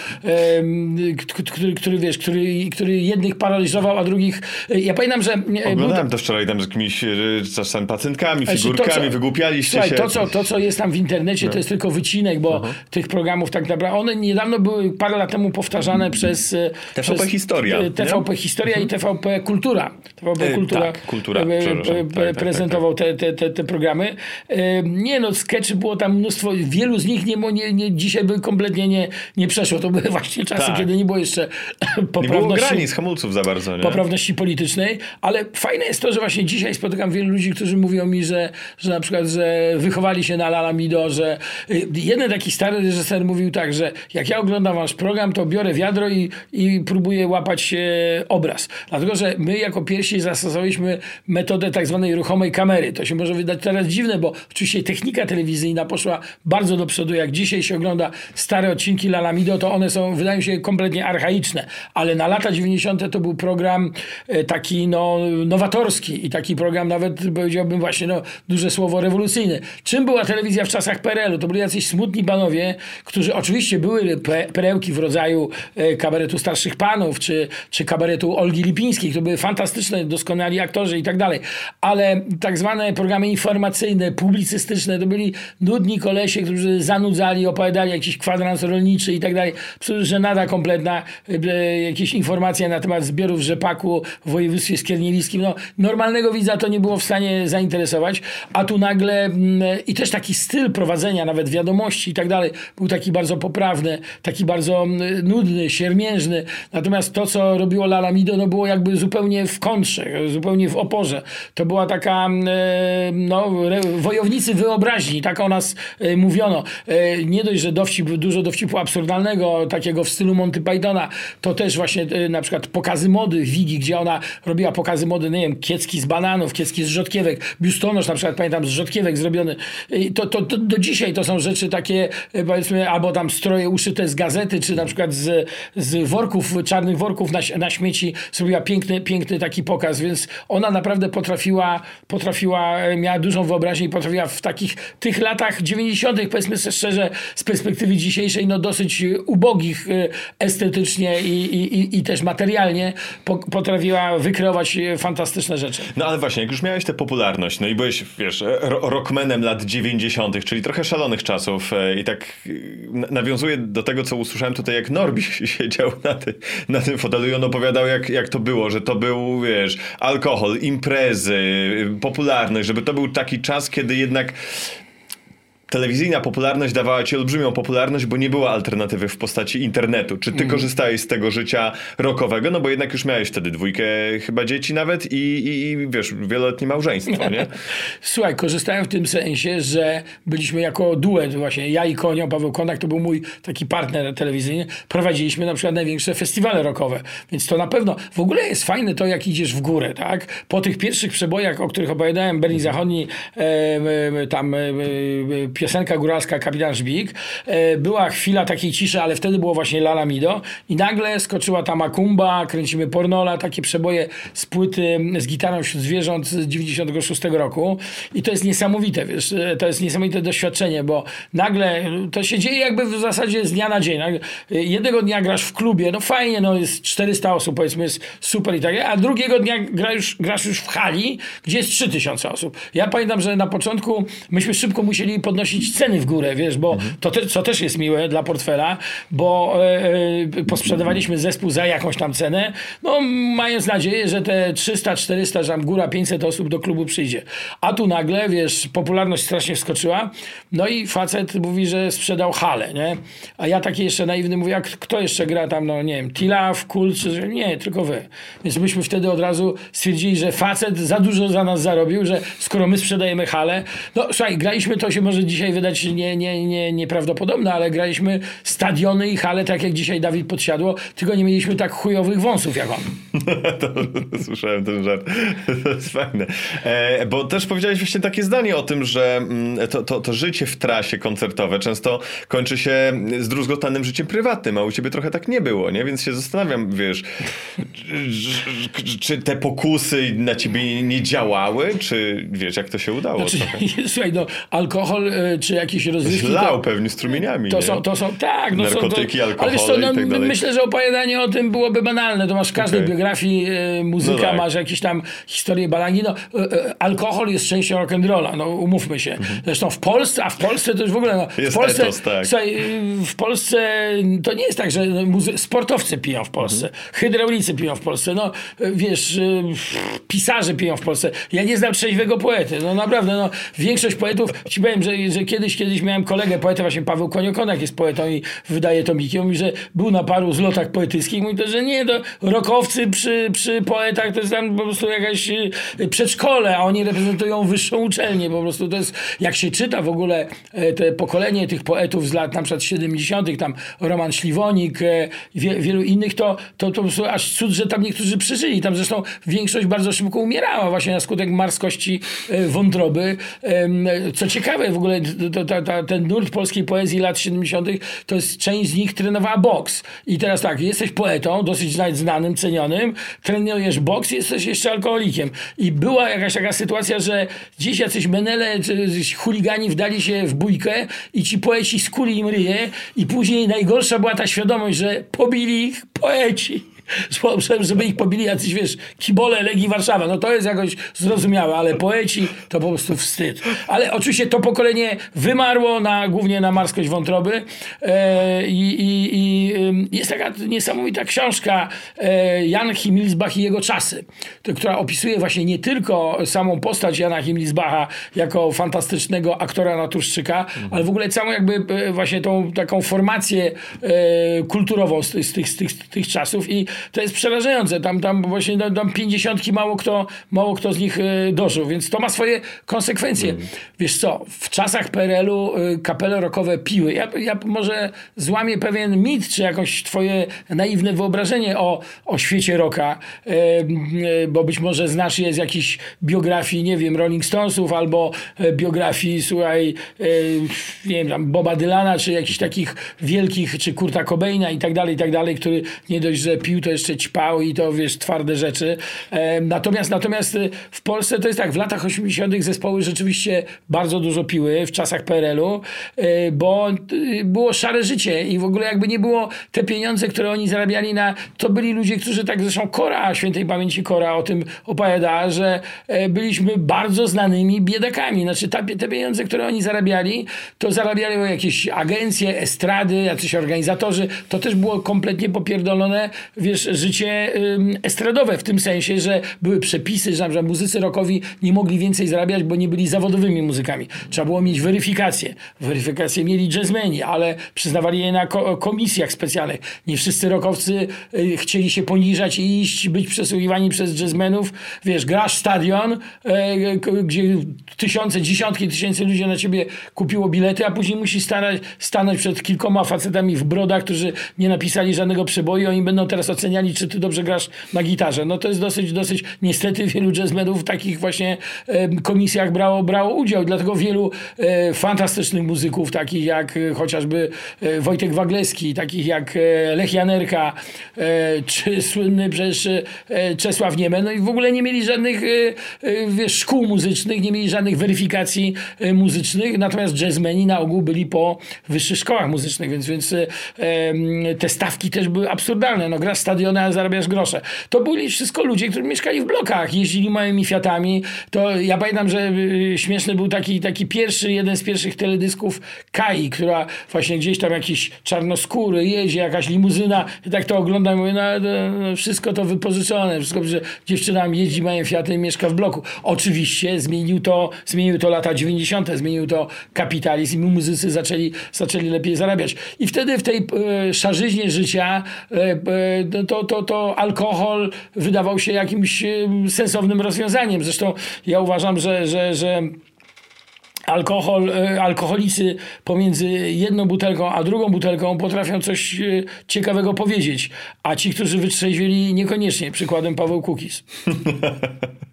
który, który, wiesz, który, który jednych paraliżował, a drugich... e, Ja pamiętam, że... był Oglądałem to wczoraj tam z jakimiś e, czasem pacynkami, figurkami, to, co- wygłupialiście Słuchaj, się. To co, to, co jest tam w internecie, to jest tylko wycinek, bo tych programów tak naprawdę. One niedawno były parę lat temu powtarzane przez. e, TVP przez, Historia, e, nie? TVP Historia i TVP Kultura. TVP E, Kultura, tak, Kultura, e, przepraszam. e, Tak, tak, tak, prezentował Te, te, te, programy. Nie no, sketchy było tam mnóstwo. Wielu z nich nie, nie, nie, dzisiaj by kompletnie nie, nie przeszło. To były właśnie czasy, Tak. kiedy nie było jeszcze Nie poprawności. było granic, za bardzo, nie? poprawności politycznej, ale fajne jest to, że właśnie dzisiaj spotykam wielu ludzi, którzy mówią mi, że, że na przykład, że wychowali się na Lalamido, że y, jeden taki stary reżyser mówił tak, że jak ja oglądam wasz program, to biorę wiadro i, i próbuję łapać e, obraz. Dlatego, że my jako pierwsi zastosowaliśmy metodę tak zwanej ruchomej kamery. To się może wydać teraz dziwne, bo oczywiście technika telewizyjna poszła bardzo do przodu. Jak dzisiaj się ogląda stare odcinki Lalamido, to one są, wydają się kompletnie archaiczne, ale na lata 90. to był program e, taki no, nowatorski i taki program nawet powiedziałbym właśnie no, duże słowo rewolucyjny. Czym była telewizja w czasach PRL-u? To byli jacyś smutni panowie, którzy oczywiście były pe- perełki w rodzaju e, kabaretu starszych panów, czy, czy kabaretu Olgi Lipińskiej, to były fantastyczne, doskonali aktorzy i tak dalej, ale tak zwane programy informacyjne, publicystyczne, to byli nudni kolesie, którzy zanudzali, opowiadali jakiś kwadrans rolniczy i tak dalej. Żenada kompletna, e, jakieś informacje na temat zbiorów rzepaku w województwie skiernieliskim. No, normalnego widza to nie było w stanie zainteresować, a tu nagle mm, i też taki styl prowadzenia, nawet wiadomości i tak dalej, był taki bardzo poprawny, taki bardzo mm, nudny, siermiężny. Natomiast to, co robiło Lalamido, no było jakby zupełnie w kontrze, zupełnie w oporze. To była taka mm, e, no, wojownicy wyobraźni, tak o nas e, mówiono. E, Nie dość, że dowcip, dużo dowcipu absurdalnego, takiego w stylu Monty Pythona, to też właśnie na przykład pokazy mody Wigi, gdzie ona robiła pokazy mody, nie wiem, kiecki z bananów, kiecki z rzodkiewek, biustonosz na przykład, pamiętam, z rzodkiewek zrobiony. To, to, to do dzisiaj to są rzeczy takie, e, powiedzmy, albo tam stroje uszyte z gazety, czy na przykład z, z worków, czarnych worków na, na śmieci zrobiła piękny, piękny taki pokaz, więc ona naprawdę potrafiła, potrafiła, e, miała dużą wyobraźnię i potrafiła w takich tych latach 90., powiedzmy sobie szczerze, z perspektywy dzisiejszej, no dosyć ubogich e, estetycznie i, i, i, i też materialnie, po, potrafiła wykreować e, fantastyczne rzeczy. No ale właśnie, jak już miałeś tę popularność, no i byłeś, wiesz, ro- rockmanem lat 90., czyli trochę szalonych czasów e, i tak e, na- nawiązuję do tego, co usłyszałem tutaj, jak Norbi siedział na, ty, na tym fotelu i on opowiadał, jak, jak to było, że to był, wiesz, alkohol, imprezy, popularność, żeby to był taki czas, kiedy jednak telewizyjna popularność dawała ci olbrzymią popularność, bo nie było alternatywy w postaci internetu. Czy ty korzystałeś z tego życia rockowego? No bo jednak już miałeś wtedy dwójkę chyba dzieci nawet i, i, i wiesz, wieloletnie małżeństwo, nie? Słuchaj, korzystałem w tym sensie, że byliśmy jako duet właśnie, ja i Konio, Paweł Konak to był mój taki partner telewizyjny, prowadziliśmy na przykład największe festiwale rockowe, więc to na pewno, w ogóle jest fajne to, jak idziesz w górę, tak? Po tych pierwszych przebojach, o których opowiadałem, Berlin Zachodni, e, e, tam e, piosenka góralska Kapitan Żbik, e, była chwila takiej ciszy, ale wtedy było właśnie Lala Mido i nagle skoczyła ta Makumba, kręcimy Pornola, takie przeboje z płyty z gitarą wśród zwierząt z 96 roku i to jest niesamowite, wiesz, e, to jest niesamowite doświadczenie, bo nagle to się dzieje jakby w zasadzie z dnia na dzień. E, Jednego dnia grasz w klubie, no fajnie, no jest 400 osób, powiedzmy, jest super i tak a drugiego dnia grasz już w hali, gdzie jest 3000 osób. Ja pamiętam, że na początku myśmy szybko musieli podnosić ceny w górę, wiesz, bo to te, co też jest miłe dla portfela, bo e, e, posprzedawaliśmy zespół za jakąś tam cenę, no mając nadzieję, że te 300, 400, że tam góra 500 osób do klubu przyjdzie. A tu nagle, wiesz, popularność strasznie wskoczyła, no i facet mówi, że sprzedał halę, nie? A ja taki jeszcze naiwny mówię, a kto jeszcze gra tam, no nie wiem, Tilaf, Kul, czy nie, tylko wy. Więc myśmy wtedy od razu stwierdzili, że facet za dużo za nas zarobił, że skoro my sprzedajemy halę, no słuchaj, graliśmy, to się może dzisiaj wydać nie, nie, nie, nieprawdopodobne, ale graliśmy stadiony i hale, tak jak dzisiaj Dawid Podsiadło, tylko nie mieliśmy tak chujowych wąsów jak on. to, słyszałem ten żart. To jest fajne. E, bo też powiedziałeś właśnie takie zdanie o tym, że mm, to, to, to życie w trasie koncertowe często kończy się zdruzgotanym życiem prywatnym, a u ciebie trochę tak nie było, nie? Więc się zastanawiam, wiesz, czy, te pokusy na ciebie nie działały, czy wiesz, jak to się udało? Znaczy, słuchaj, no, alkohol e, czy jakieś rozrywki... Lał to- pewnie strumieniami, To są, to są, tak, no Narkotyki, są, to, ale wiesz co, alkohole no, i tak dalej. myślę, że opowiadanie o tym byłoby banalne. To masz w każdej Okej. biografii e, muzyka, No tak. masz jakieś tam historie balangi. No, e, e, alkohol jest częścią rock'n'rolla, no umówmy się. Zresztą w Polsce, a w Polsce to już w ogóle, no, Mhm. Jest w Polsce, etos, tak. słuchaj, e, w Polsce to nie jest tak, że muzy- sportowcy piją w Polsce, Mhm. hydraulicy piją w Polsce, no wiesz, e, pisarze piją w Polsce. Ja nie znam trzeźwego poety, no naprawdę, no większość poetów, ci powiem, że, że że kiedyś, kiedyś miałem kolegę, poetę, właśnie Paweł Koniokonak jest poetą i wydaje tomiki. On mówi, że był na paru zlotach poetyckich. Mówi to, że nie, to rokowcy przy, przy poetach to jest tam po prostu jakaś y, przedszkole, a oni reprezentują wyższą uczelnię. Po prostu to jest, jak się czyta w ogóle e, te pokolenie tych poetów z lat na przykład 70., tam Roman Śliwonik, e, wie, wielu innych, to, to, to po prostu aż cud, że tam niektórzy przeżyli. Tam zresztą większość bardzo szybko umierała właśnie na skutek marskości e, wątroby. Co ciekawe, w ogóle to, to, to, ten nurt polskiej poezji lat 70. to jest część z nich trenowała boks. I teraz tak, jesteś poetą, dosyć znanym, cenionym, trenujesz boks, jesteś jeszcze alkoholikiem. I była jakaś taka sytuacja, że gdzieś jacyś menele, chuligani wdali się w bójkę i ci poeci skuli im ryje i później najgorsza była ta świadomość, że pobili ich poeci. Żeby ich pobili jacyś, wiesz, kibole Legii Warszawa. No to jest jakoś zrozumiałe, ale poeci to po prostu wstyd. Ale oczywiście to pokolenie wymarło na, głównie na marskość wątroby e, i, i, jest taka niesamowita książka e, Jan Himilsbach i jego czasy, to, która opisuje właśnie nie tylko samą postać Jana Himilsbacha jako fantastycznego aktora naturszczyka, ale w ogóle całą jakby e, właśnie tą taką formację e, kulturową z, z, tych, z, tych, z tych czasów i to jest przerażające. Tam, tam właśnie tam pięćdziesiątki mało kto, mało kto z nich e, dożył, więc to ma swoje konsekwencje. Wiesz co, w czasach PRL-u e, kapele rockowe piły. Ja, ja może złamię pewien mit, czy jakieś twoje naiwne wyobrażenie o, o świecie rocka, e, bo być może znasz je z jakichś biografii, nie wiem, Rolling Stonesów albo biografii, słuchaj, nie wiem, tam Boba Dylana, czy jakichś takich wielkich, czy Kurta Cobaina i tak dalej, i tak dalej, który nie dość, że pił, to jeszcze ćpał i to, wiesz, twarde rzeczy. Natomiast, natomiast e, w Polsce to jest tak, w latach 80. zespoły rzeczywiście bardzo dużo piły w czasach PRL-u, e, bo e, było szare życie i w ogóle jakby nie było te pieniądze, które oni zarabiali na, to byli ludzie, którzy tak zresztą Kora, świętej pamięci Kora o tym opowiada, że e, byliśmy bardzo znanymi biedakami. Znaczy ta, te pieniądze, które oni zarabiali, to zarabiali jakieś agencje, estrady, jacyś organizatorzy. To też było kompletnie popierdolone, wiesz, życie ym, estradowe w tym sensie, że były przepisy, że, muzycy rockowi nie mogli więcej zarabiać, bo nie byli zawodowymi muzykami. Trzeba było mieć weryfikację. Weryfikację mieli jazzmeni, ale przyznawali je na ko- komisjach specjalnych. Nie wszyscy rockowcy y, chcieli się poniżać i iść, być przesłuchiwani przez jazzmenów. Wiesz, grasz stadion, y, gdzie tysiące, dziesiątki tysięcy ludzi na ciebie kupiło bilety, a później musisz starać, stanąć przed kilkoma facetami w brodach, którzy nie napisali żadnego przeboju, oni będą teraz oceniali, czy ty dobrze grasz na gitarze. No to jest dosyć, dosyć, niestety wielu jazzmenów w takich właśnie komisjach brało, brało udział, dlatego wielu e, fantastycznych muzyków, takich jak e, chociażby e, Wojtek Wagleski, takich jak Lech Janerka, czy słynny przecież Czesław Niemen, no i w ogóle nie mieli żadnych wiesz, szkół muzycznych, nie mieli żadnych weryfikacji muzycznych, natomiast jazzmeni na ogół byli po wyższych szkołach muzycznych, więc, więc te stawki też były absurdalne. No grasz stadiony, a zarabiasz grosze. To byli wszystko ludzie, którzy mieszkali w blokach, jeździli małymi Fiatami. To ja pamiętam, że y, śmieszny był taki, taki pierwszy, jeden z pierwszych teledysków Kai, która właśnie gdzieś tam jakiś czarnoskóry jedzie, jakaś limuzyna. I tak to oglądam i mówię, no, no wszystko to wypożyczone, wszystko, że dziewczyna jeździ, mają Fiaty i mieszka w bloku. Oczywiście zmienił to, zmienił to lata 90., zmienił to kapitalizm i muzycy zaczęli, zaczęli lepiej zarabiać. I wtedy w tej e, szarzyźnie życia e, e, to, to, to alkohol wydawał się jakimś sensownym rozwiązaniem. Zresztą ja uważam, że, że, że alkohol, e, alkoholicy pomiędzy jedną butelką a drugą butelką potrafią coś e, ciekawego powiedzieć, a ci, którzy wytrzeźwieli niekoniecznie. Przykładem Paweł Kukis.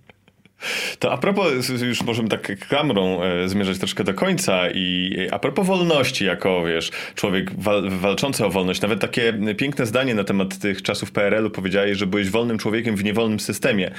To a propos, już możemy tak klamrą e, zmierzać troszkę do końca i a propos wolności, jako wiesz, człowiek wal, walczący o wolność, nawet takie piękne zdanie na temat tych czasów PRL-u powiedziałeś, że byłeś wolnym człowiekiem w niewolnym systemie.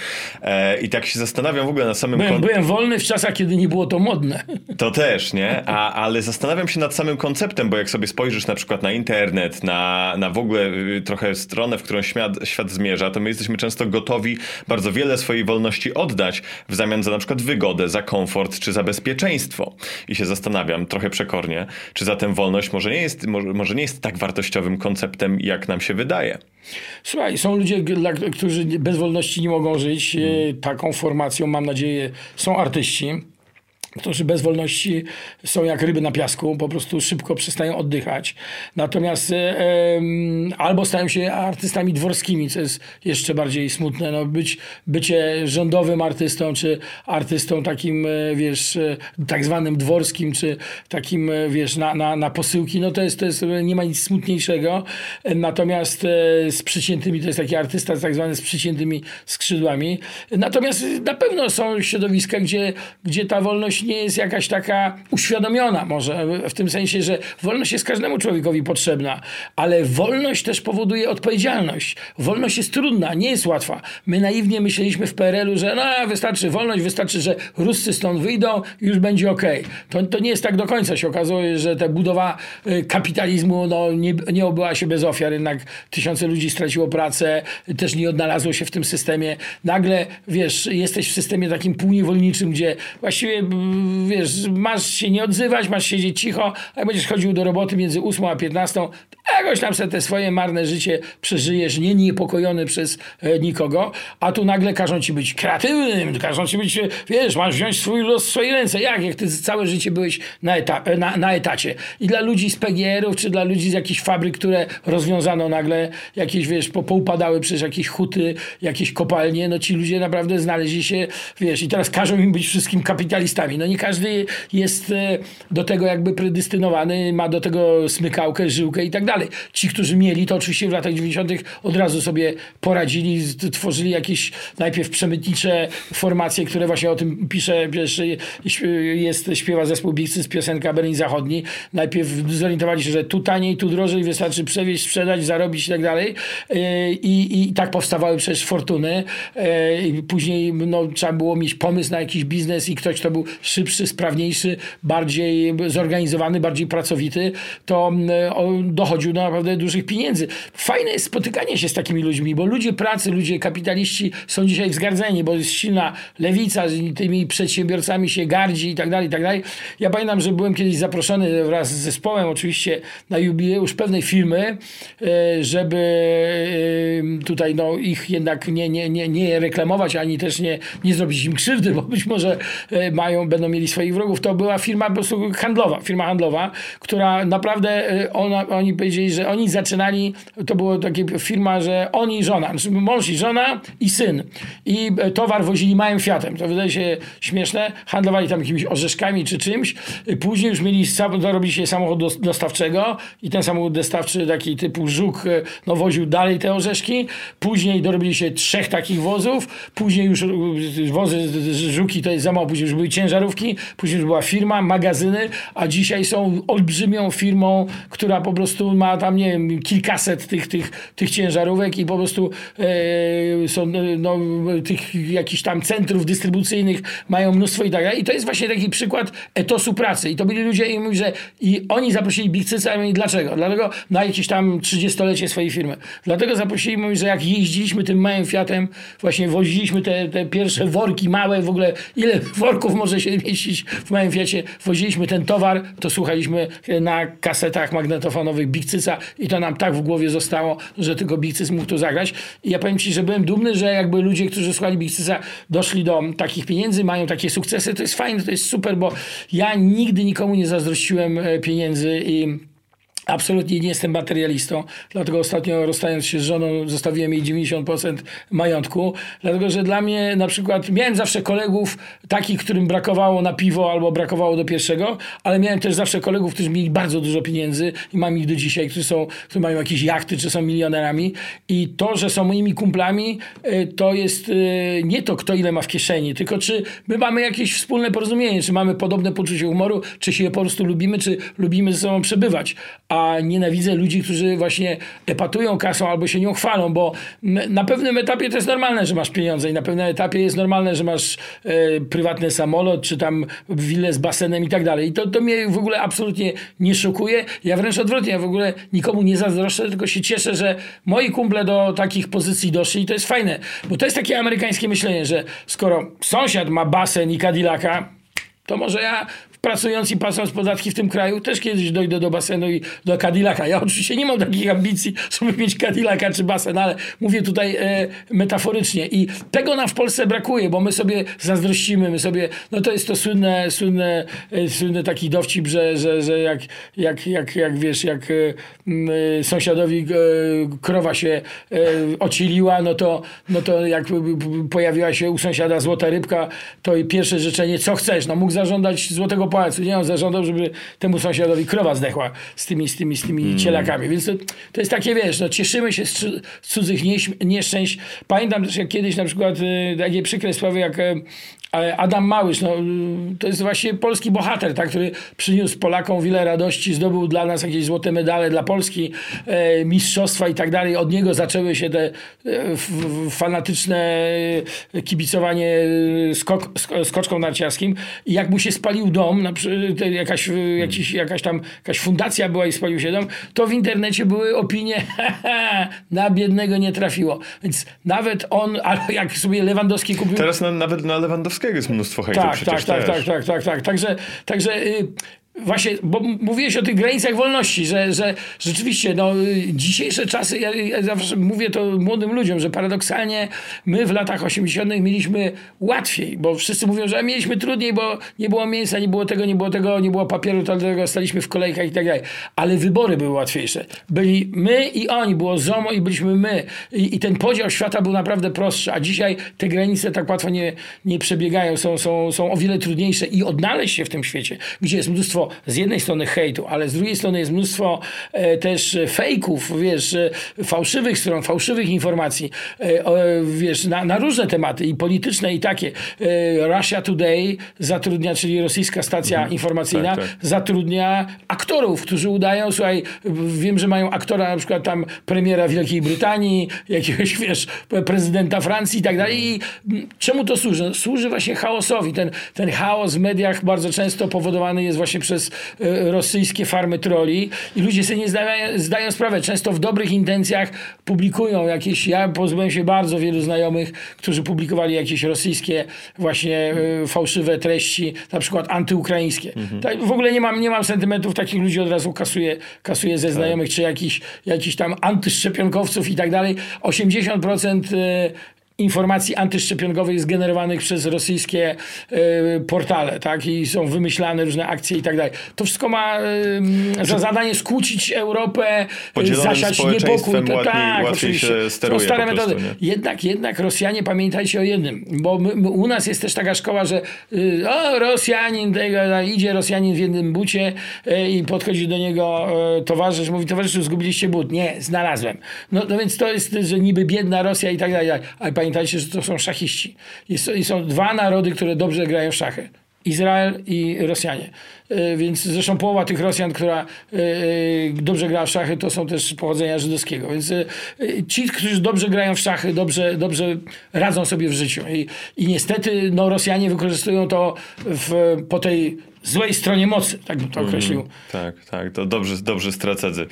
E, I tak się zastanawiam w ogóle na samym Byłem, kon- byłem wolny w czasach, kiedy nie było to modne. To też, nie? A, ale zastanawiam się nad samym konceptem, bo jak sobie spojrzysz na przykład na internet, na, na w ogóle y, trochę stronę, w którą świat, świat zmierza, to my jesteśmy często gotowi bardzo wiele swojej wolności oddać w zamian za na przykład wygodę, za komfort czy za bezpieczeństwo. I się zastanawiam trochę przekornie, czy zatem wolność może nie jest, może, może nie jest tak wartościowym konceptem, jak nam się wydaje. Słuchaj, są ludzie, którzy bez wolności nie mogą żyć. E, Taką formacją, mam nadzieję, są artyści. Którzy bez wolności są jak ryby na piasku, po prostu szybko przestają oddychać. Natomiast e, albo stają się artystami dworskimi, co jest jeszcze bardziej smutne. No, być, bycie rządowym artystą, czy artystą takim, e, wiesz, e, tak zwanym dworskim, czy takim, wiesz, na, na, na posyłki, no to jest, to jest, nie ma nic smutniejszego. Natomiast z przyciętymi, to jest taki artysta tak zwany z przyciętymi skrzydłami. Natomiast na pewno są środowiska, gdzie, gdzie ta wolność nie jest jakaś taka uświadomiona może, w tym sensie, że wolność jest każdemu człowiekowi potrzebna, ale wolność też powoduje odpowiedzialność. Wolność jest trudna, nie jest łatwa. My naiwnie myśleliśmy w PRL-u, że no, wystarczy wolność, wystarczy, że Ruscy stąd wyjdą już będzie ok. To, to nie jest tak do końca. się okazuje, że ta budowa y, kapitalizmu no, nie, nie obyła się bez ofiar. Jednak tysiące ludzi straciło pracę, też nie odnalazło się w tym systemie. Nagle, wiesz, jesteś w systemie takim półniewolniczym, gdzie właściwie mm, wiesz, masz się nie odzywać, masz siedzieć cicho, a jak będziesz chodził do roboty między 8 a 15, jakoś tam sobie te swoje marne życie przeżyjesz, nie niepokojony przez e, nikogo, a tu nagle każą ci być kreatywnym, każą ci być, e, wiesz, masz wziąć swój los w swoje ręce. Jak? Jak ty całe życie byłeś na, eta e, na, na etacie. I dla ludzi z PGR-ów, czy dla ludzi z jakichś fabryk, które rozwiązano nagle, jakieś, wiesz, po, poupadały przez jakieś huty, jakieś kopalnie, no ci ludzie naprawdę znaleźli się, wiesz, i teraz każą im być wszystkim kapitalistami. No nie każdy jest e, do tego jakby predystynowany, ma do tego smykałkę, żyłkę i tak dalej. Ci, którzy mieli, to oczywiście w latach 90. od razu sobie poradzili, tworzyli jakieś najpierw przemytnicze formacje, które właśnie o tym pisze, wiesz, jest, śpiewa zespół Bixy z piosenka Berlin Zachodni. Najpierw zorientowali się, że tu taniej, tu drożej, wystarczy przewieźć, sprzedać, zarobić i tak dalej. E, I, i tak powstawały przecież fortuny. E, później no, trzeba było mieć pomysł na jakiś biznes i ktoś, kto był szybszy, sprawniejszy, bardziej zorganizowany, bardziej pracowity, to mm, dochodził do naprawdę dużych pieniędzy. Fajne jest spotykanie się z takimi ludźmi, bo ludzie pracy, ludzie kapitaliści są dzisiaj wzgardzeni, bo jest silna lewica, tymi przedsiębiorcami się gardzi i tak dalej, i tak dalej. Ja pamiętam, że byłem kiedyś zaproszony wraz z zespołem oczywiście na jubileusz pewnej firmy, e, żeby e, tutaj no, ich jednak nie, nie, nie, nie reklamować, ani też nie, nie zrobić im krzywdy, bo być może e, mają, będą mieli swoich wrogów. To była firma po prostu handlowa, firma handlowa, która naprawdę, e, ona, oni powiedzieli, że oni zaczynali, to była taka firma, że oni i żona, znaczy mąż i żona i syn. I e, towar wozili małym Fiatem. To wydaje się śmieszne. Handlowali tam jakimiś orzeszkami czy czymś. Później już mieli, dorobili się samochód dos- dostawczego i ten samochód dostawczy taki typu żuk, e, no woził dalej te orzeszki. Później dorobili się trzech takich wozów. Później już wozy, żuki to jest za mało. Później już były ciężarówki. Później już była firma, magazyny, a dzisiaj są olbrzymią firmą, która po prostu ma tam, nie wiem, kilkaset tych, tych, tych ciężarówek i po prostu e, są e, no, tych jakichś tam centrów dystrybucyjnych, mają mnóstwo i tak dalej. I to jest właśnie taki przykład etosu pracy. I to byli ludzie, i mówi, że i oni zaprosili Big mówię, dlaczego? Dlatego na jakieś tam 30-lecie swojej firmy. Dlatego zaprosili, mówi, że jak jeździliśmy tym małym Fiatem, właśnie woziliśmy te, te pierwsze worki małe, w ogóle ile worków może się mieścić w małym Fiacie, woziliśmy ten towar, to słuchaliśmy na kasetach magnetofonowych Big Cyca i to nam tak w głowie zostało, że tylko Big Cyc mógł to zagrać. I ja powiem Ci, że byłem dumny, że jakby ludzie, którzy słuchali Big Cyca, doszli do takich pieniędzy, mają takie sukcesy, to jest fajne, to jest super, bo ja nigdy nikomu nie zazdrościłem e, pieniędzy i Absolutnie nie jestem materialistą, dlatego ostatnio rozstając się z żoną zostawiłem jej 90% majątku, dlatego że dla mnie na przykład miałem zawsze kolegów takich, którym brakowało na piwo albo brakowało do pierwszego, ale miałem też zawsze kolegów, którzy mieli bardzo dużo pieniędzy i mam ich do dzisiaj, którzy, są, którzy mają jakieś jachty czy są milionerami i to, że są moimi kumplami, y, to jest y, nie to, kto ile ma w kieszeni, tylko czy my mamy jakieś wspólne porozumienie, czy mamy podobne poczucie humoru, czy się po prostu lubimy, czy lubimy ze sobą przebywać. A nienawidzę ludzi, którzy właśnie epatują kasą albo się nią chwalą, bo na pewnym etapie to jest normalne, że masz pieniądze i na pewnym etapie jest normalne, że masz e, prywatny samolot, czy tam willę z basenem i tak dalej. I to, to mnie w ogóle absolutnie nie szokuje. Ja wręcz odwrotnie, ja w ogóle nikomu nie zazdroszczę, tylko się cieszę, że moi kumple do takich pozycji doszli i to jest fajne, bo to jest takie amerykańskie myślenie, że skoro sąsiad ma basen i Cadillaca, to może ja pracując i płacąc podatki w tym kraju, też kiedyś dojdę do basenu i do Cadillaca. Ja oczywiście nie mam takich ambicji, żeby mieć Cadillaca czy basen, ale mówię tutaj e, metaforycznie. I tego nam w Polsce brakuje, bo my sobie zazdrościmy, my sobie, no to jest to słynne, słynne, e, słynny taki dowcip, że, że, że jak, jak, jak, jak wiesz, jak e, e, sąsiadowi e, krowa się e, ocieliła, no to, no to jak pojawiła się u sąsiada złota rybka, to pierwsze życzenie, co chcesz? No mógł zażądać złotego Nie, on zażądał, żeby temu sąsiadowi krowa zdechła z tymi, z tymi, z tymi cielakami. Więc to, to jest takie, wiesz, no cieszymy się z, z cudzych nieszczęść. Pamiętam też, jak kiedyś na przykład y, takie przykre sprawy, jak e, e, Adam Małysz, no, y, to jest właśnie polski bohater, tak, który przyniósł Polakom wiele radości, zdobył dla nas jakieś złote medale dla Polski, e, mistrzostwa i tak dalej. Od niego zaczęły się te e, f, fanatyczne e, kibicowanie e, skok, sk- skoczkom narciarskim. I jak mu się spalił dom, na, przy- te, jakaś, e, jakiś, jakaś tam jakaś fundacja była i spalił się dom, to w internecie były opinie na biednego nie trafiło. Więc nawet on, albo jak sobie Lewandowski kupił Teraz na, nawet na Lewandowskiego jest mnóstwo hejtu tak, przecież tak, tak, też. tak, tak, tak, tak. Także, także y, właśnie, bo mówiłeś o tych granicach wolności, że, że rzeczywiście no, dzisiejsze czasy, ja, ja zawsze mówię to młodym ludziom, że paradoksalnie my w latach 80. mieliśmy łatwiej, bo wszyscy mówią, że mieliśmy trudniej, bo nie było mięsa, nie było tego, nie było tego, nie było papieru, dlatego staliśmy w kolejkach i tak dalej. Ale wybory były łatwiejsze. Byli my i oni, było ZOMO i byliśmy my. I, i ten podział świata był naprawdę prostszy, a dzisiaj te granice tak łatwo nie, nie przebiegają, są, są, są o wiele trudniejsze i odnaleźć się w tym świecie, gdzie jest mnóstwo z jednej strony hejtu, ale z drugiej strony jest mnóstwo e, też fejków, wiesz, e, fałszywych stron, fałszywych informacji, e, wiesz, na, na różne tematy i polityczne i takie. Russia Today zatrudnia, czyli rosyjska stacja informacyjna, Tak, tak. zatrudnia aktorów, którzy udają, słuchaj, wiem, że mają aktora na przykład tam premiera Wielkiej Brytanii, jakiegoś, wiesz, prezydenta Francji i tak dalej. I czemu to służy? No, Służy właśnie chaosowi. Ten, ten chaos w mediach bardzo często powodowany jest właśnie przez e, rosyjskie farmy troli i ludzie sobie nie zdają, zdają sprawę. Często w dobrych intencjach publikują jakieś, ja pozbyłem się bardzo wielu znajomych, którzy publikowali jakieś rosyjskie właśnie e, fałszywe treści, na przykład antyukraińskie. Tak, w ogóle nie mam, nie mam sentymentów, takich ludzi od razu kasuję, kasuję ze znajomych, czy jakiś, jakiś tam antyszczepionkowców i tak dalej. 80% e, informacji antyszczepionkowych jest generowanych przez rosyjskie e, portale, tak? I są wymyślane różne akcje i tak dalej. To wszystko ma e, za zadanie skłócić Europę, e, zasiać niepokój. łatwiej- tak, łatwiej się steruje stare prostu, metody. Jednak, jednak Rosjanie pamiętajcie o jednym, bo my, my, u nas jest też taka szkoła, że y, o, Rosjanin, tego, idzie Rosjanin w jednym bucie y, i podchodzi do niego y, towarzysz, mówi, towarzyszu, zgubiliście but. Nie, znalazłem. No, no więc to jest, że niby biedna Rosja i tak dalej. Ale pamiętajcie, że to są szachiści. I są dwa narody, które dobrze grają w szachy. Izrael i Rosjanie. Y, Więc zresztą połowa tych Rosjan, która y, y, dobrze gra w szachy, to są też pochodzenia żydowskiego. Więc ci, którzy dobrze grają w szachy, dobrze, dobrze radzą sobie w życiu. I, i niestety no, Rosjanie wykorzystują to w, po tej złej stronie mocy, tak bym to określił. Tak, tak, to dobrze, dobrze strategzy.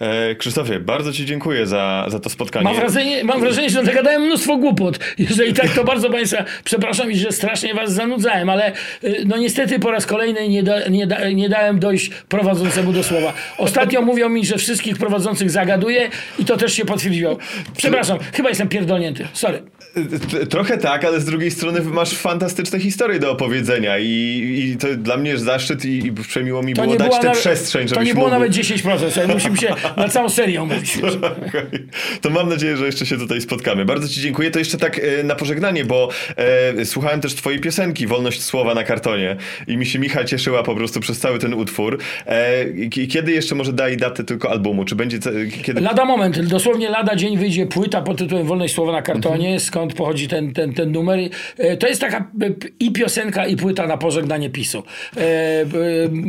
E, Krzysztofie, bardzo Ci dziękuję za, za to spotkanie. Mam wrażenie, mam wrażenie, że nagadałem mnóstwo głupot. Jeżeli tak, to bardzo Państwa przepraszam i że strasznie Was zanudzałem, ale y, no niestety po raz kolejny nie, da, nie, da, nie dałem dojść prowadzącemu do słowa. Ostatnio mówią mi, że wszystkich prowadzących zagaduję i to też się potwierdziło. Przepraszam, chyba jestem pierdolnięty. Sorry. Trochę tak, ale z drugiej strony masz fantastyczne historie do opowiedzenia i, i to dla mnie jest zaszczyt i, i przemiło mi To było dać tę nawet, przestrzeń, To żebyś nie było mógł... nawet 10%. Słuchaj, Musimy się na całą serię mówić. To mam nadzieję, że jeszcze się tutaj spotkamy. Bardzo Ci dziękuję. To jeszcze tak e, na pożegnanie, bo e, słuchałem też Twojej piosenki Wolność Słowa na kartonie i mi się Micha cieszyła po prostu przez cały ten utwór. E, kiedy jeszcze może daj datę tylko albumu? Czy będzie... Kiedy... Lada moment, dosłownie lada dzień wyjdzie płyta pod tytułem Wolność Słowa na kartonie, Mhm. Skąd pochodzi ten, ten, ten numer. E, To jest taka e, i piosenka, i płyta na pożegnanie PiSu. E,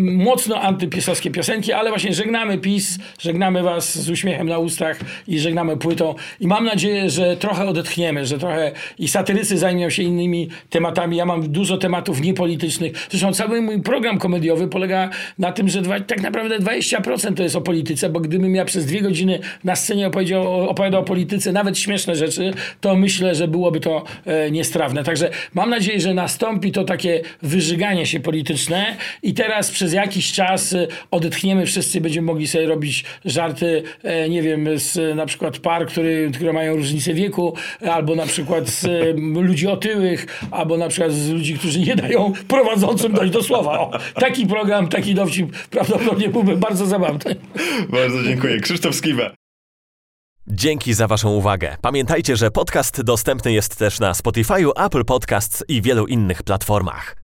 mocno antypisowskie piosenki, ale właśnie żegnamy PiS, żegnamy was z uśmiechem na ustach i żegnamy płytą. I mam nadzieję, że trochę odetchniemy, że trochę i satyrycy zajmą się innymi tematami. Ja mam dużo tematów niepolitycznych. Zresztą cały mój program komediowy polega na tym, że dwa, tak naprawdę 20% to jest o polityce, bo gdybym ja przez dwie godziny na scenie opowiadał o polityce, nawet śmieszne rzeczy, to myślę, że że byłoby to e, niestrawne. Także mam nadzieję, że nastąpi to takie wyżyganie się polityczne i teraz przez jakiś czas e, odetchniemy wszyscy, będziemy mogli sobie robić żarty, e, nie wiem, z na przykład par, który, które mają różnicę wieku, albo na przykład z ludzi otyłych, albo na przykład z ludzi, którzy nie dają prowadzącym dojść do słowa. O, taki program, taki dowcip prawdopodobnie byłby bardzo zabawny. Bardzo dziękuję. Krzysztof Skiba. Dzięki za Waszą uwagę. Pamiętajcie, że podcast dostępny jest też na Spotify, Apple Podcasts i wielu innych platformach.